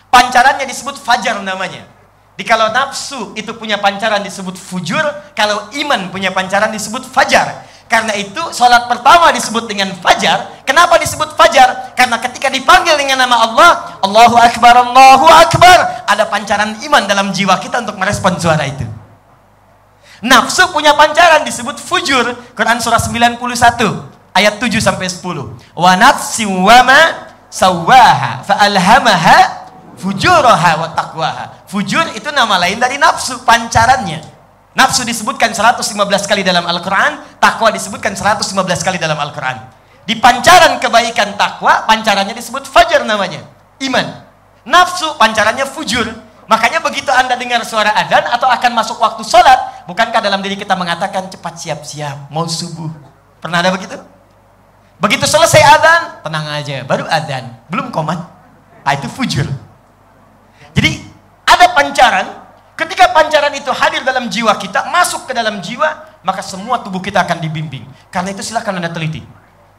Pancarannya disebut fajar namanya. Di kalau nafsu itu punya pancaran disebut fujur, kalau iman punya pancaran disebut fajar. Karena itu sholat pertama disebut dengan fajar. Kenapa disebut fajar? Karena ketika dipanggil dengan nama Allah, Allahu Akbar, Allahu Akbar, ada pancaran iman dalam jiwa kita untuk merespon suara itu. Nafsu punya pancaran disebut fujur. Quran surah 91 ayat 7 sampai 10. Wa nafsi wa ma sawaha fa alhamaha fujuraha wa taqwaha. Fujur itu nama lain dari nafsu, pancarannya. Nafsu disebutkan 115 kali dalam Al-Quran, takwa disebutkan 115 kali dalam Al-Quran. Di pancaran kebaikan takwa, pancarannya disebut fajar namanya. Iman. Nafsu, pancarannya fujur. Makanya begitu anda dengar suara adzan atau akan masuk waktu sholat, bukankah dalam diri kita mengatakan cepat siap-siap, mau subuh. Pernah ada begitu? Begitu selesai adzan, tenang aja, baru adzan, belum komat. Nah, itu fujur. Jadi ada pancaran Ketika pancaran itu hadir dalam jiwa kita, masuk ke dalam jiwa, maka semua tubuh kita akan dibimbing. Karena itu silahkan Anda teliti.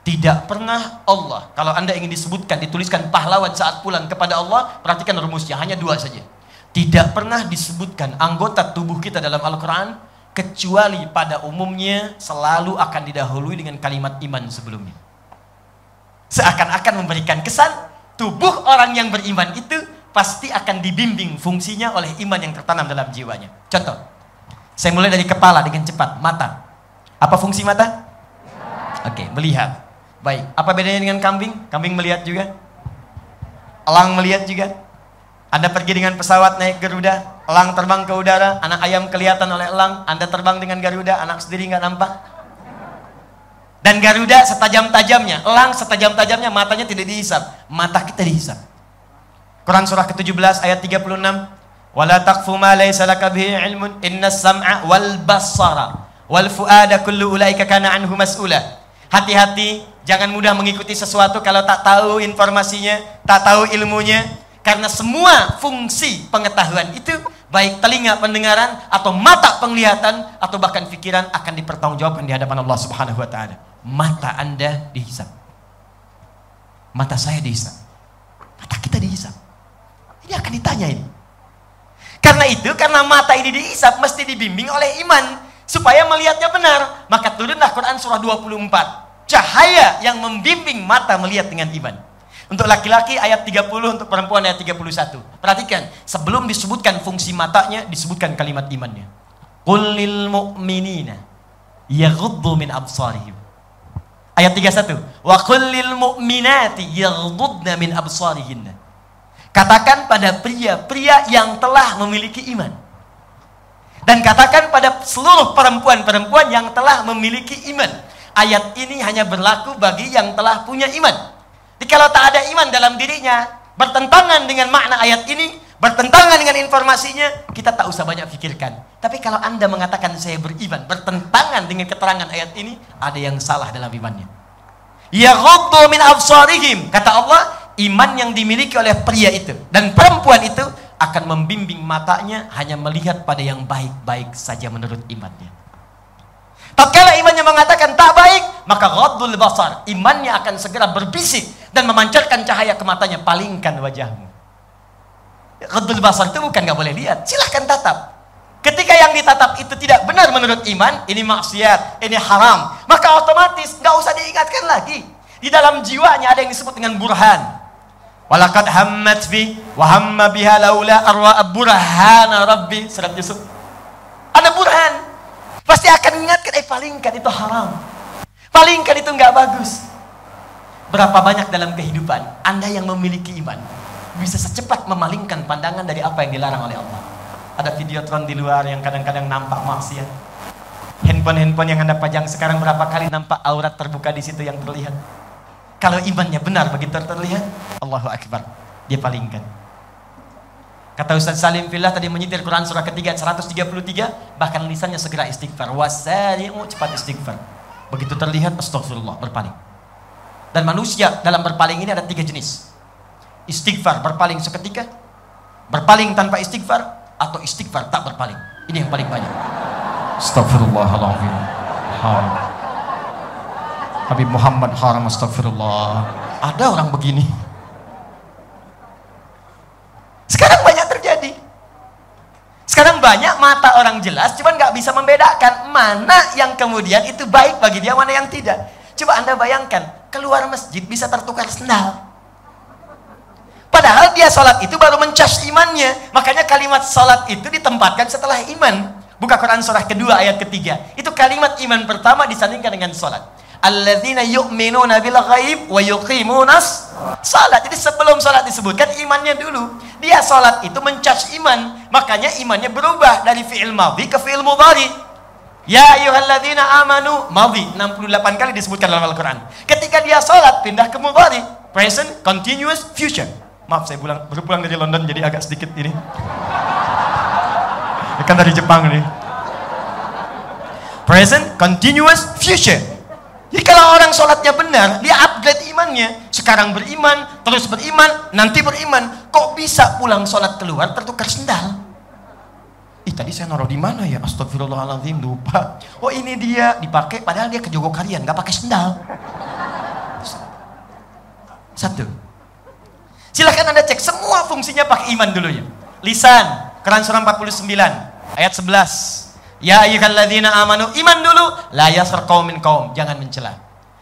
Tidak pernah Allah, kalau Anda ingin disebutkan, dituliskan pahlawan saat pulang kepada Allah, perhatikan rumusnya, hanya dua saja. Tidak pernah disebutkan anggota tubuh kita dalam Al-Quran, kecuali pada umumnya selalu akan didahului dengan kalimat iman sebelumnya. Seakan-akan memberikan kesan, tubuh orang yang beriman itu pasti akan dibimbing fungsinya oleh iman yang tertanam dalam jiwanya. Contoh, saya mulai dari kepala dengan cepat, mata. Apa fungsi mata? Oke, okay, melihat. Baik, apa bedanya dengan kambing? Kambing melihat juga. Elang melihat juga. Anda pergi dengan pesawat naik Garuda, elang terbang ke udara, anak ayam kelihatan oleh elang, Anda terbang dengan Garuda, anak sendiri nggak nampak. Dan Garuda setajam-tajamnya, elang setajam-tajamnya, matanya tidak dihisap, mata kita dihisap. Quran surah ke-17 ayat 36. Wala taqfu ma laysa laka bihi ilmun innas sam'a wal basara wal fuada kullu ulaika kana anhu mas'ula. Hati-hati, jangan mudah mengikuti sesuatu kalau tak tahu informasinya, tak tahu ilmunya. Karena semua fungsi pengetahuan itu baik telinga pendengaran atau mata penglihatan atau bahkan pikiran akan dipertanggungjawabkan di hadapan Allah Subhanahu wa taala. Mata Anda dihisap. Mata saya dihisap. Mata kita dihisap. Ini akan ditanyain. Karena itu, karena mata ini diisap, mesti dibimbing oleh iman. Supaya melihatnya benar. Maka turunlah Quran surah 24. Cahaya yang membimbing mata melihat dengan iman. Untuk laki-laki ayat 30, untuk perempuan ayat 31. Perhatikan, sebelum disebutkan fungsi matanya, disebutkan kalimat imannya. Qulil mu'minina yaghuddu min absarihim. Ayat 31. Wa kullil mu'minati yaghuddna min absarihinna. Katakan pada pria-pria yang telah memiliki iman. Dan katakan pada seluruh perempuan-perempuan yang telah memiliki iman. Ayat ini hanya berlaku bagi yang telah punya iman. Jadi kalau tak ada iman dalam dirinya, bertentangan dengan makna ayat ini, bertentangan dengan informasinya, kita tak usah banyak pikirkan. Tapi kalau Anda mengatakan saya beriman, bertentangan dengan keterangan ayat ini, ada yang salah dalam imannya. Ya min absarihim. Kata Allah, iman yang dimiliki oleh pria itu dan perempuan itu akan membimbing matanya hanya melihat pada yang baik-baik saja menurut imannya. Tatkala imannya mengatakan tak baik, maka ghaddul basar, imannya akan segera berbisik dan memancarkan cahaya ke matanya, palingkan wajahmu. Ghaddul basar itu bukan nggak boleh lihat, silahkan tatap. Ketika yang ditatap itu tidak benar menurut iman, ini maksiat, ini haram, maka otomatis nggak usah diingatkan lagi. Di dalam jiwanya ada yang disebut dengan burhan. Walakad hammat fi wa hamma biha laula arwa burhana rabbi. Surat Yusuf. Ada burhan. Pasti akan mengingatkan, eh palingkan itu haram. Palingkan itu nggak bagus. Berapa banyak dalam kehidupan Anda yang memiliki iman bisa secepat memalingkan pandangan dari apa yang dilarang oleh Allah. Ada videotron di luar yang kadang-kadang nampak maksiat. Handphone-handphone yang Anda pajang sekarang berapa kali nampak aurat terbuka di situ yang terlihat. Kalau imannya benar begitu terlihat, Allahu Akbar. Dia palingkan. Kata Ustaz Salim Fillah tadi menyitir Quran surah ketiga 133, bahkan lisannya segera istighfar. Wasari'u cepat istighfar. Begitu terlihat astagfirullah berpaling. Dan manusia dalam berpaling ini ada tiga jenis. Istighfar berpaling seketika, berpaling tanpa istighfar, atau istighfar tak berpaling. Ini yang paling banyak. Astagfirullahaladzim. Habib Muhammad haram astagfirullah. Ada orang begini. Sekarang banyak terjadi. Sekarang banyak mata orang jelas, cuman nggak bisa membedakan mana yang kemudian itu baik bagi dia, mana yang tidak. Coba anda bayangkan, keluar masjid bisa tertukar sendal. Padahal dia sholat itu baru mencas imannya. Makanya kalimat sholat itu ditempatkan setelah iman. Buka Quran surah kedua ayat ketiga. Itu kalimat iman pertama disandingkan dengan sholat. Alladzina yu'minuna bil ghaib wa yuqimunas salat. Jadi sebelum salat disebutkan imannya dulu. Dia salat itu mencas iman. Makanya imannya berubah dari fi'il madhi ke fi'il mudhari. Ya ayyuhalladzina amanu madhi 68 kali disebutkan dalam Al-Qur'an. Ketika dia salat pindah ke mudhari, present, continuous, future. Maaf saya pulang baru pulang dari London jadi agak sedikit ini. Kan dari Jepang nih. Present, continuous, future. Jadi kalau orang sholatnya benar, dia upgrade imannya. Sekarang beriman, terus beriman, nanti beriman. Kok bisa pulang sholat keluar tertukar sendal? Ih tadi saya naruh di mana ya? Astagfirullahaladzim lupa. Oh ini dia dipakai, padahal dia ke Jogokarian, nggak pakai sendal. Satu. Silahkan anda cek semua fungsinya pakai iman dulu ya. Lisan, Quran surah 49 ayat 11. Ya ayyuhalladzina amanu iman dulu la yasar qaumin qaum jangan mencela.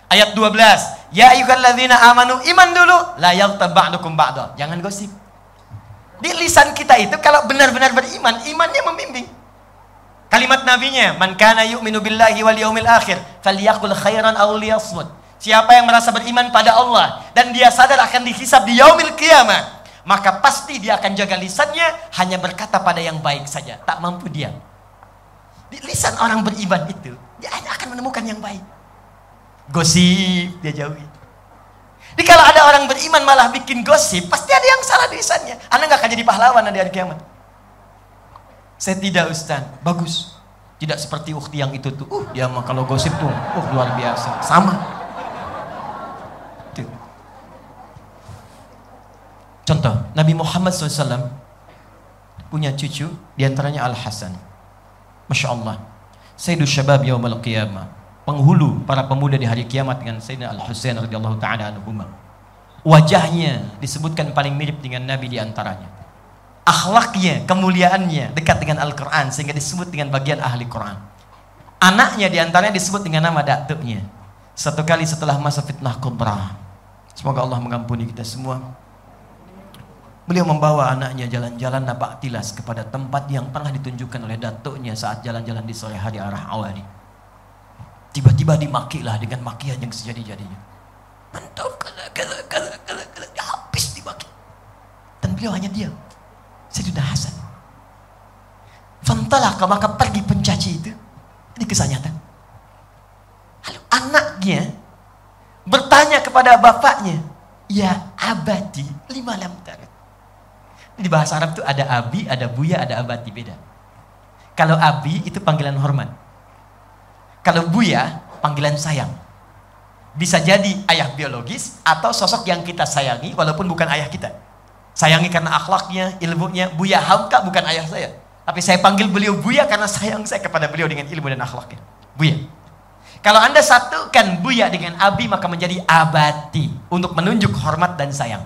Ayat 12. Ya ayyuhalladzina amanu iman dulu la yaghtab ba'dukum ba'da. Jangan gosip. Di lisan kita itu kalau benar-benar beriman, imannya membimbing. Kalimat nabinya, "Man kana yu'minu billahi wal yaumil akhir, falyaqul khairan aw liyasmut." Siapa yang merasa beriman pada Allah dan dia sadar akan dihisab di yaumil qiyamah, maka pasti dia akan jaga lisannya hanya berkata pada yang baik saja, tak mampu diam. Di lisan orang beriman itu, dia akan menemukan yang baik. Gosip dia jauhi. Jadi kalau ada orang beriman malah bikin gosip, pasti ada yang salah di lisannya. Anda nggak akan jadi pahlawan nanti hari kiamat. Saya tidak Ustaz, bagus. Tidak seperti ukti yang itu tuh. Uh, ya mah kalau gosip tuh, uh luar biasa. Sama. Tuh. Contoh, Nabi Muhammad SAW punya cucu, di antaranya Al-Hasan. Masya Allah. Sayyidus Syabab Yawmal Qiyamah. Penghulu para pemuda di hari kiamat dengan Sayyidina Al-Husain radhiyallahu taala anhuma. Wajahnya disebutkan paling mirip dengan Nabi di antaranya. Akhlaknya, kemuliaannya dekat dengan Al-Quran sehingga disebut dengan bagian ahli Quran. Anaknya di antaranya disebut dengan nama datuknya. Satu kali setelah masa fitnah kubra. Semoga Allah mengampuni kita semua. Beliau membawa anaknya jalan-jalan napak tilas kepada tempat yang pernah ditunjukkan oleh datuknya saat jalan-jalan di sore hari arah awali. Tiba-tiba dimakilah dengan makian yang sejadi-jadinya. Mantap, kala, kala, kala, kala, kala. Habis dimaki. Dan beliau hanya diam. Sayyidina Hasan. Fantalah maka pergi pencaci itu. Ini kisah nyata. Lalu anaknya bertanya kepada bapaknya, Ya abadi lima lam tarat. Di bahasa Arab itu ada abi, ada buya, ada abati beda. Kalau abi itu panggilan hormat. Kalau buya panggilan sayang. Bisa jadi ayah biologis atau sosok yang kita sayangi walaupun bukan ayah kita. Sayangi karena akhlaknya, ilmunya. Buya Hamka bukan ayah saya. Tapi saya panggil beliau Buya karena sayang saya kepada beliau dengan ilmu dan akhlaknya. Buya. Kalau Anda satukan buya dengan abi maka menjadi abati untuk menunjuk hormat dan sayang.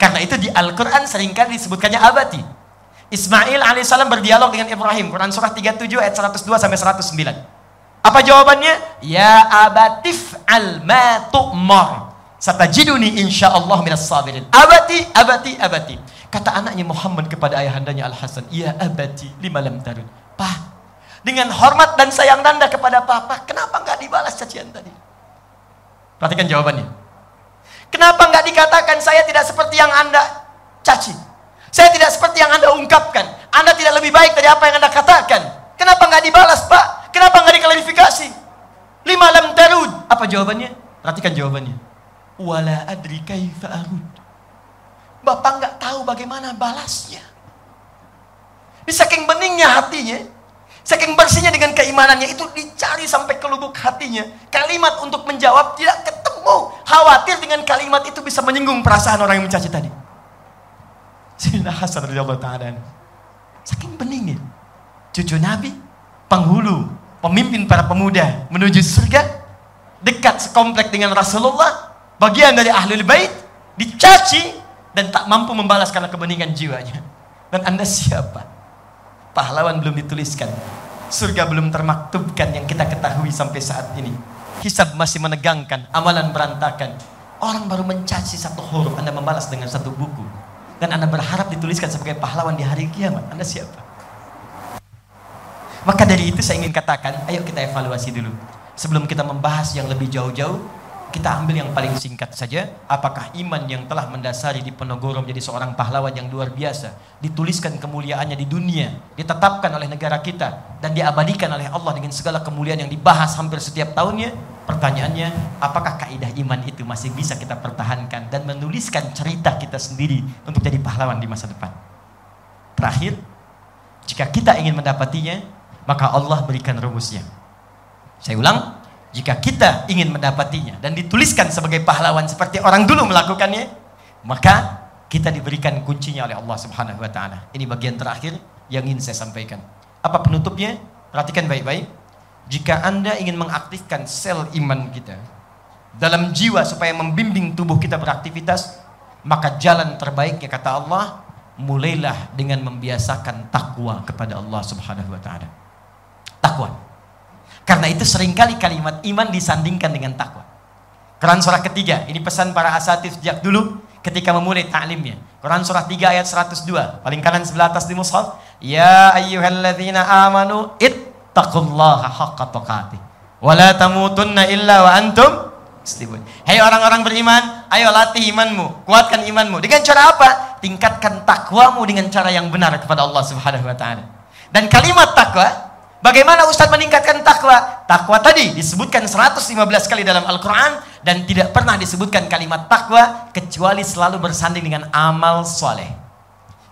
Karena itu di Al-Qur'an sering kali disebutkannya abati. Ismail alaihissalam berdialog dengan Ibrahim. Quran surah 37 ayat 102 sampai 109. Apa jawabannya? Ya abatif al ma tu'mar. Satajiduni insyaallah minas sabirin. Abati, abati, abati. Kata anaknya Muhammad kepada ayahandanya Al-Hasan, "Ya abati, lima lam tarun." Pak, dengan hormat dan sayang Anda kepada papa, kenapa nggak dibalas cacian tadi? Perhatikan jawabannya. Kenapa nggak dikatakan saya tidak seperti yang Anda caci? Saya tidak seperti yang Anda ungkapkan. Anda tidak lebih baik dari apa yang Anda katakan. Kenapa nggak dibalas, Pak? Kenapa nggak diklarifikasi? Lima lam tarud. Apa jawabannya? Perhatikan jawabannya. Wala adri kaifa arud. Bapak nggak tahu bagaimana balasnya. Di saking beningnya hatinya, saking bersihnya dengan keimanannya itu dicari sampai ke lubuk hatinya. Kalimat untuk menjawab tidak ketemu. Khawatir dengan kalimat itu bisa menyinggung perasaan orang yang mencaci tadi. Sayyidina Hasan radhiyallahu taala. Saking beningnya. Cucu Nabi, penghulu, pemimpin para pemuda menuju surga, dekat sekomplek dengan Rasulullah, bagian dari ahlul bait, dicaci dan tak mampu membalas karena kebeningan jiwanya. Dan Anda siapa? Pahlawan belum dituliskan. Surga belum termaktubkan yang kita ketahui sampai saat ini. Hisab masih menegangkan, amalan berantakan. Orang baru mencaci satu huruf, Anda membalas dengan satu buku. Dan Anda berharap dituliskan sebagai pahlawan di hari kiamat. Anda siapa? Maka dari itu saya ingin katakan, ayo kita evaluasi dulu. Sebelum kita membahas yang lebih jauh-jauh, kita ambil yang paling singkat saja. Apakah iman yang telah mendasari di Penogoro menjadi seorang pahlawan yang luar biasa, dituliskan kemuliaannya di dunia, ditetapkan oleh negara kita, dan diabadikan oleh Allah dengan segala kemuliaan yang dibahas hampir setiap tahunnya? Pertanyaannya, apakah kaidah iman itu masih bisa kita pertahankan dan menuliskan cerita kita sendiri untuk jadi pahlawan di masa depan? Terakhir, jika kita ingin mendapatinya, maka Allah berikan rumusnya. Saya ulang, jika kita ingin mendapatinya dan dituliskan sebagai pahlawan seperti orang dulu melakukannya, maka kita diberikan kuncinya oleh Allah Subhanahu wa taala. Ini bagian terakhir yang ingin saya sampaikan. Apa penutupnya? Perhatikan baik-baik. Jika Anda ingin mengaktifkan sel iman kita dalam jiwa supaya membimbing tubuh kita beraktivitas, maka jalan terbaiknya kata Allah, mulailah dengan membiasakan takwa kepada Allah Subhanahu wa taala. Takwa. Karena itu sering kali kalimat iman disandingkan dengan takwa. Quran surah ketiga, ini pesan para asatif sejak dulu ketika memulai ta'limnya. Quran surah 3 ayat 102, paling kanan sebelah atas di mushaf. Ya ayyuhalladzina amanu ittaqullaha haqqa tuqatih. Wa la tamutunna illa wa antum muslimun. Hei orang-orang beriman, ayo latih imanmu, kuatkan imanmu. Dengan cara apa? Tingkatkan takwamu dengan cara yang benar kepada Allah Subhanahu wa taala. Dan kalimat takwa Bagaimana Ustadz meningkatkan takwa? Takwa tadi disebutkan 115 kali dalam Al-Quran dan tidak pernah disebutkan kalimat takwa kecuali selalu bersanding dengan amal soleh.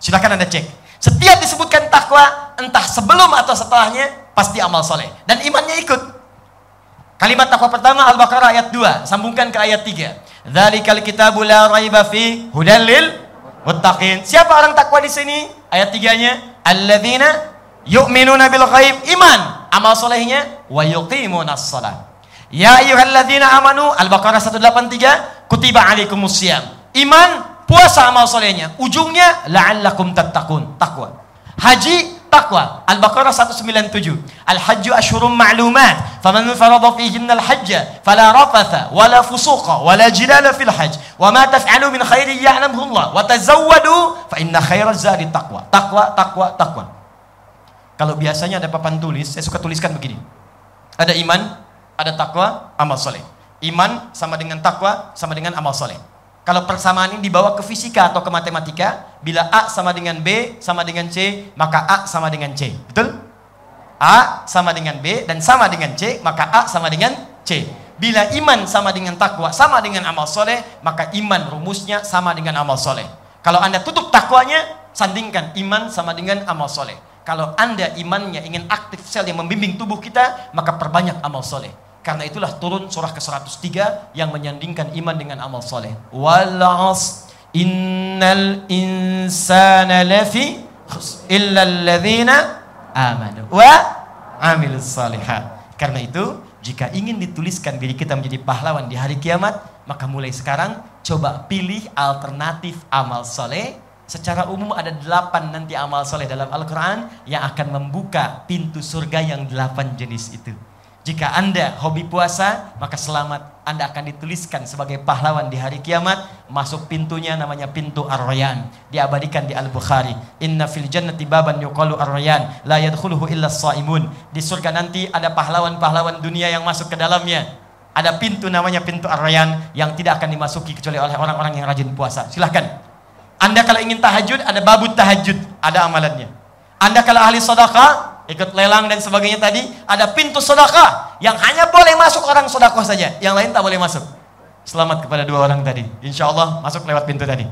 Silahkan Anda cek. Setiap disebutkan takwa, entah sebelum atau setelahnya, pasti amal soleh. Dan imannya ikut. Kalimat takwa pertama Al-Baqarah ayat 2, sambungkan ke ayat 3. Dzalikal kitabu la raiba fi hudallil muttaqin. Siapa orang takwa di sini? Ayat 3-nya, alladzina yu'minuna bil ghaib iman. Amal solehnya wa yuqimuna shalah ya ayyuhalladzina amanu al-baqarah 183 kutiba alaikumus siyam. Iman puasa amal solehnya. Ujungnya la'allakum tattaqun takwa haji takwa Al-Baqarah 197 Al-Hajju ashhurum ma'lumat. Faman farada fihinna al-hajja fala rafatha wala fusuqa wala jidala fil hajj. Wa ma taf'alu min khairin ya'lamuhu Allah wa tazawwadu fa inna khairaz zadi taqwa. Takwa takwa takwa kalau biasanya ada papan tulis, saya suka tuliskan begini. Ada iman, ada takwa, amal soleh. Iman sama dengan takwa, sama dengan amal soleh. Kalau persamaan ini dibawa ke fisika atau ke matematika, bila A sama dengan B sama dengan C, maka A sama dengan C. Betul? A sama dengan B dan sama dengan C, maka A sama dengan C. Bila iman sama dengan takwa, sama dengan amal soleh, maka iman rumusnya sama dengan amal soleh. Kalau anda tutup takwanya, sandingkan iman sama dengan amal soleh. Kalau anda imannya ingin aktif sel yang membimbing tubuh kita, maka perbanyak amal soleh. Karena itulah turun surah ke-103 yang menyandingkan iman dengan amal soleh. Walas innal insana lafi illa alladhina amanu wa amilus salihat. Karena itu jika ingin dituliskan diri kita menjadi pahlawan di hari kiamat, maka mulai sekarang coba pilih alternatif amal soleh. Secara umum ada delapan nanti amal soleh dalam Al-Quran yang akan membuka pintu surga yang delapan jenis itu. Jika Anda hobi puasa, maka selamat. Anda akan dituliskan sebagai pahlawan di hari kiamat. Masuk pintunya namanya pintu Ar-Rayyan. Diabadikan di Al-Bukhari. Inna fil jannati baban yuqalu Ar-Rayyan. La yadkhuluhu illa saimun. Di surga nanti ada pahlawan-pahlawan dunia yang masuk ke dalamnya. Ada pintu namanya pintu Ar-Rayyan yang tidak akan dimasuki kecuali oleh orang-orang yang rajin puasa. Silahkan. Anda kalau ingin tahajud, ada babu tahajud. Ada amalannya. Anda kalau ahli sedekah, ikut lelang dan sebagainya tadi, ada pintu sedekah yang hanya boleh masuk orang sedekah saja, yang lain tak boleh masuk. Selamat kepada dua orang tadi. Insya Allah masuk lewat pintu tadi.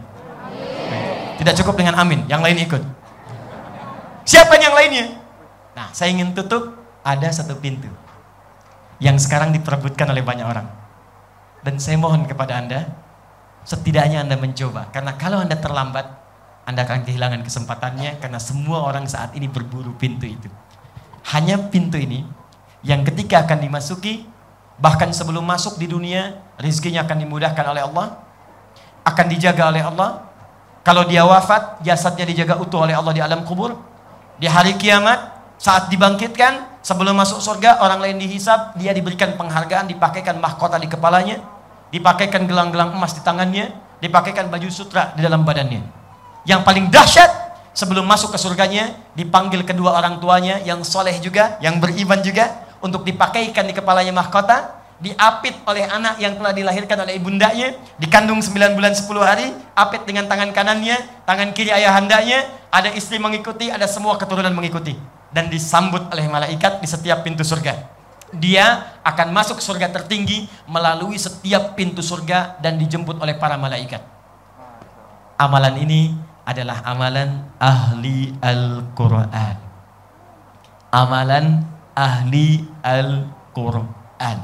Tidak cukup dengan amin, yang lain ikut. Siapa yang lainnya? Nah, saya ingin tutup ada satu pintu yang sekarang diperebutkan oleh banyak orang. Dan saya mohon kepada Anda, setidaknya Anda mencoba. Karena kalau Anda terlambat, Anda akan kehilangan kesempatannya karena semua orang saat ini berburu pintu itu. Hanya pintu ini yang ketika akan dimasuki bahkan sebelum masuk di dunia rezekinya akan dimudahkan oleh Allah akan dijaga oleh Allah kalau dia wafat jasadnya dijaga utuh oleh Allah di alam kubur di hari kiamat saat dibangkitkan sebelum masuk surga orang lain dihisap dia diberikan penghargaan dipakaikan mahkota di kepalanya dipakaikan gelang-gelang emas di tangannya dipakaikan baju sutra di dalam badannya yang paling dahsyat sebelum masuk ke surganya dipanggil kedua orang tuanya yang soleh juga, yang beriman juga untuk dipakaikan di kepalanya mahkota, diapit oleh anak yang telah dilahirkan oleh ibundanya, dikandung 9 bulan 10 hari, apit dengan tangan kanannya, tangan kiri ayahandanya, ada istri mengikuti, ada semua keturunan mengikuti dan disambut oleh malaikat di setiap pintu surga. Dia akan masuk surga tertinggi melalui setiap pintu surga dan dijemput oleh para malaikat. Amalan ini adalah amalan ahli Al-Quran. Amalan ahli Al-Quran.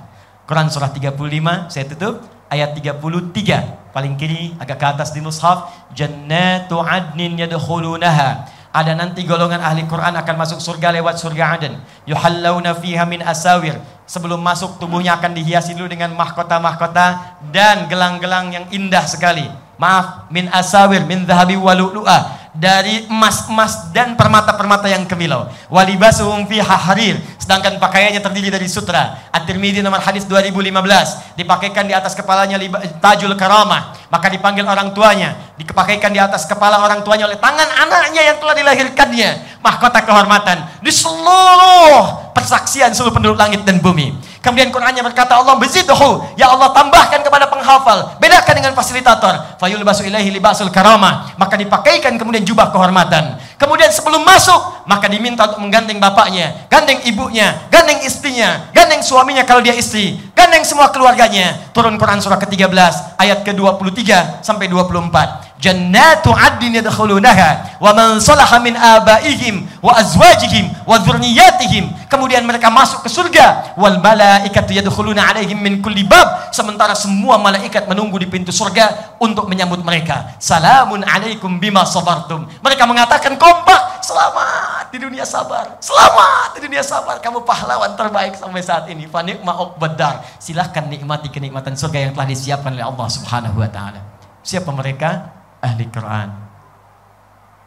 Quran surah 35, saya tutup. Ayat 33, paling kiri agak ke atas di mushaf. Jannatu adnin yadkhulunaha. Ada nanti golongan ahli Quran akan masuk surga lewat surga Aden. Yuhallawna fiha min asawir. Sebelum masuk tubuhnya akan dihiasi dulu dengan mahkota-mahkota dan gelang-gelang yang indah sekali maaf min asawir min zahabi walu'lu'a dari emas-emas dan permata-permata yang kemilau. Walibasuhum fi harir. Sedangkan pakaiannya terdiri dari sutra. At-Tirmidzi nomor hadis 2015. Dipakaikan di atas kepalanya tajul karamah. Maka dipanggil orang tuanya. Dipakaikan di atas kepala orang tuanya oleh tangan anaknya yang telah dilahirkannya. Mahkota kehormatan. Di seluruh persaksian seluruh penduduk langit dan bumi. Kemudian Qurannya berkata Allah bezidhu. Ya Allah tambahkan kepada penghafal. Bedakan dengan fasilitator. Fayul basu ilahi libasul karamah. Maka dipakaikan kemudian jubah kehormatan. Kemudian sebelum masuk, maka diminta untuk menggandeng bapaknya, gandeng ibunya, gandeng istrinya, gandeng suaminya kalau dia istri, gandeng semua keluarganya. Turun Quran surah ke-13 ayat ke-23 sampai 24 jannatu adnin yadkhulunaha wa man salaha min abaihim wa azwajihim wa dzurriyyatihim kemudian mereka masuk ke surga. Wal malaikatu yadkhuluna alaihim min kulli bab. Sementara semua malaikat menunggu di pintu surga untuk menyambut mereka. Salamun alaikum bima sabartum. Mereka mengatakan kompak selamat di dunia sabar selamat di dunia sabar kamu pahlawan terbaik sampai saat ini fa ni'ma uqbadar silahkan nikmati kenikmatan surga yang telah disiapkan oleh Allah Subhanahu wa taala siapa mereka ahli Quran.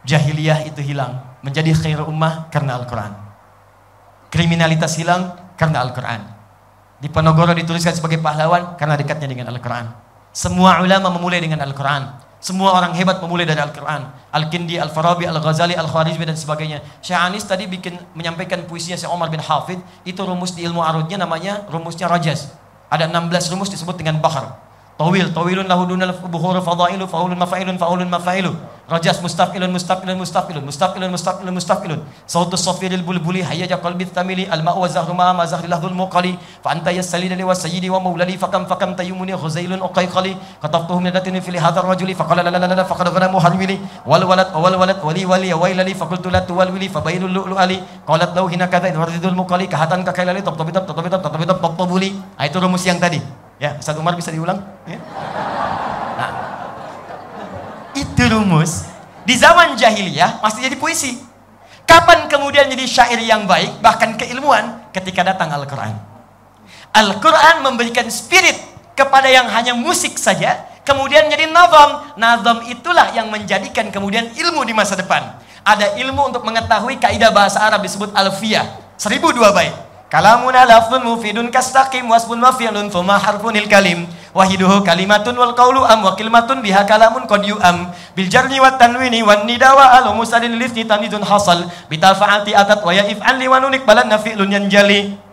Jahiliyah itu hilang, menjadi khair ummah karena Al-Quran. Kriminalitas hilang karena Al-Quran. Di Ponorogo dituliskan sebagai pahlawan karena dekatnya dengan Al-Quran. Semua ulama memulai dengan Al-Quran. Semua orang hebat memulai dari Al-Quran. Al-Kindi, Al-Farabi, Al-Ghazali, Al-Khwarizmi dan sebagainya. Syekh Anis tadi bikin menyampaikan puisinya Syekh Omar bin Hafid. Itu rumus di ilmu arudnya namanya rumusnya Rajaz. Ada 16 rumus disebut dengan Bahar. Tawil, tawilun lahu dunal buhur fadailu faulun mafailun faulun mafailu. Rajas mustafilun mustafilun mustafilun mustafilun mustafilun mustafilun. Sautus safiril bulbuli hayyaja qalbi tamili al ma'u wa zahru ma ma zahri lahul muqali fa anta yasalli li wa sayyidi wa maulali fakam fakam tayyumuni ghuzailun uqayqali kataftuhu min datin fil hadar rajuli faqala la la la la faqad ghana muharwili wal walad wal walad wali wali wailali faqultu la tuwalwili fabainul lu'lu ali qalat law hina kadha waridul muqali kahatan kakailali tabtabitab tabtabitab tabtabitab tabtabuli itu rumus yang tadi Ya, Ustaz Umar bisa diulang? Ya. Nah, itu rumus di zaman jahiliyah masih jadi puisi. Kapan kemudian jadi syair yang baik, bahkan keilmuan ketika datang Al-Quran. Al-Quran memberikan spirit kepada yang hanya musik saja, kemudian jadi nazam. Nazam itulah yang menjadikan kemudian ilmu di masa depan. Ada ilmu untuk mengetahui kaidah bahasa Arab disebut alfiyah. Seribu dua bait. Kalamuna lafzun mufidun kastaqim wasbun mafi'lun thumma harfunil kalim wahiduhu kalimatun wal qawlu am wa kalimatun biha kalamun qad yu'am bil jarni wat tanwini wan nida wa al musadin lisni tamizun hasal bitafa'ati atat wa ya if'al li wa nunik balan nafi'lun yanjali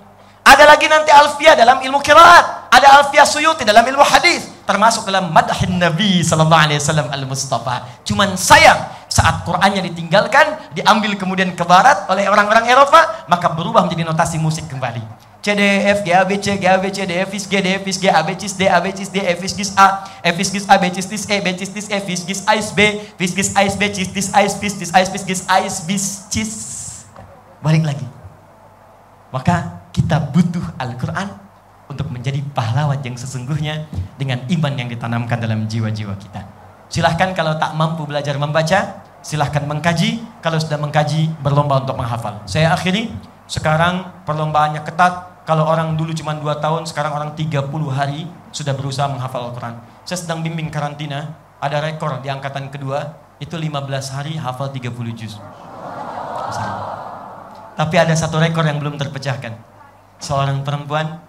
ada lagi nanti alfiah dalam ilmu kiraat. Ada alfiah suyuti dalam ilmu hadis. Termasuk dalam madahin Nabi Sallallahu Alaihi Wasallam al-Mustafa. Cuman sayang saat Qurannya ditinggalkan, diambil kemudian ke barat oleh orang-orang Eropa, maka berubah menjadi notasi musik kembali. C D E F G A B C G A B C D E F G D E F G A B C D A B C D F G A F G A B C D E B C D E F G A B B G A B C D A B C D A B C D B balik lagi maka kita butuh Al-Quran untuk menjadi pahlawan yang sesungguhnya dengan iman yang ditanamkan dalam jiwa-jiwa kita. Silahkan kalau tak mampu belajar membaca, silahkan mengkaji. Kalau sudah mengkaji, berlomba untuk menghafal. Saya akhiri, sekarang perlombaannya ketat. Kalau orang dulu cuma 2 tahun, sekarang orang 30 hari sudah berusaha menghafal Al-Quran. Saya sedang bimbing karantina, ada rekor di angkatan kedua, itu 15 hari hafal 30 juz. Tapi ada satu rekor yang belum terpecahkan seorang perempuan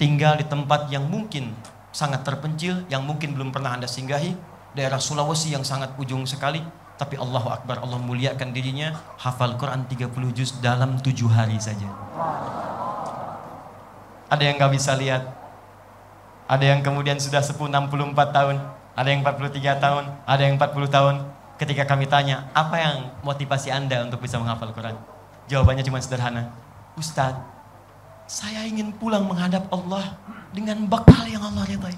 tinggal di tempat yang mungkin sangat terpencil, yang mungkin belum pernah Anda singgahi, daerah Sulawesi yang sangat ujung sekali, tapi Allahu Akbar, Allah muliakan dirinya, hafal Quran 30 juz dalam tujuh hari saja. Ada yang gak bisa lihat, ada yang kemudian sudah sepuh 64 tahun, ada yang 43 tahun, ada yang 40 tahun. Ketika kami tanya, apa yang motivasi Anda untuk bisa menghafal Quran? Jawabannya cuma sederhana, Ustadz, saya ingin pulang menghadap Allah dengan bekal yang Allah ridhai.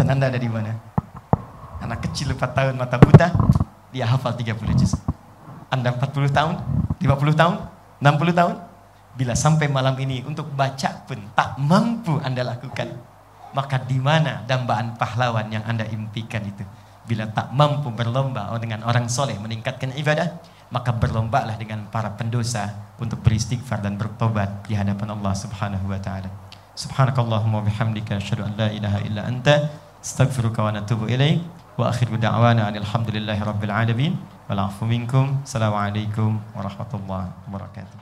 Dan Anda ada di mana? Anak kecil 4 tahun mata buta, dia hafal 30 juz. Anda 40 tahun, 50 tahun, 60 tahun, bila sampai malam ini untuk baca pun tak mampu Anda lakukan, maka di mana dambaan pahlawan yang Anda impikan itu? Bila tak mampu berlomba dengan orang soleh meningkatkan ibadah, maka berlombalah dengan para pendosa untuk beristighfar dan bertobat di hadapan Allah Subhanahu wa taala. Subhanakallahumma bihamdika asyhadu an la ilaha illa anta astaghfiruka wa natubu ilaik وآخر دعوانا أن الحمد لله رب العالمين. والعفو منكم. السلام عليكم ورحمة الله وبركاته.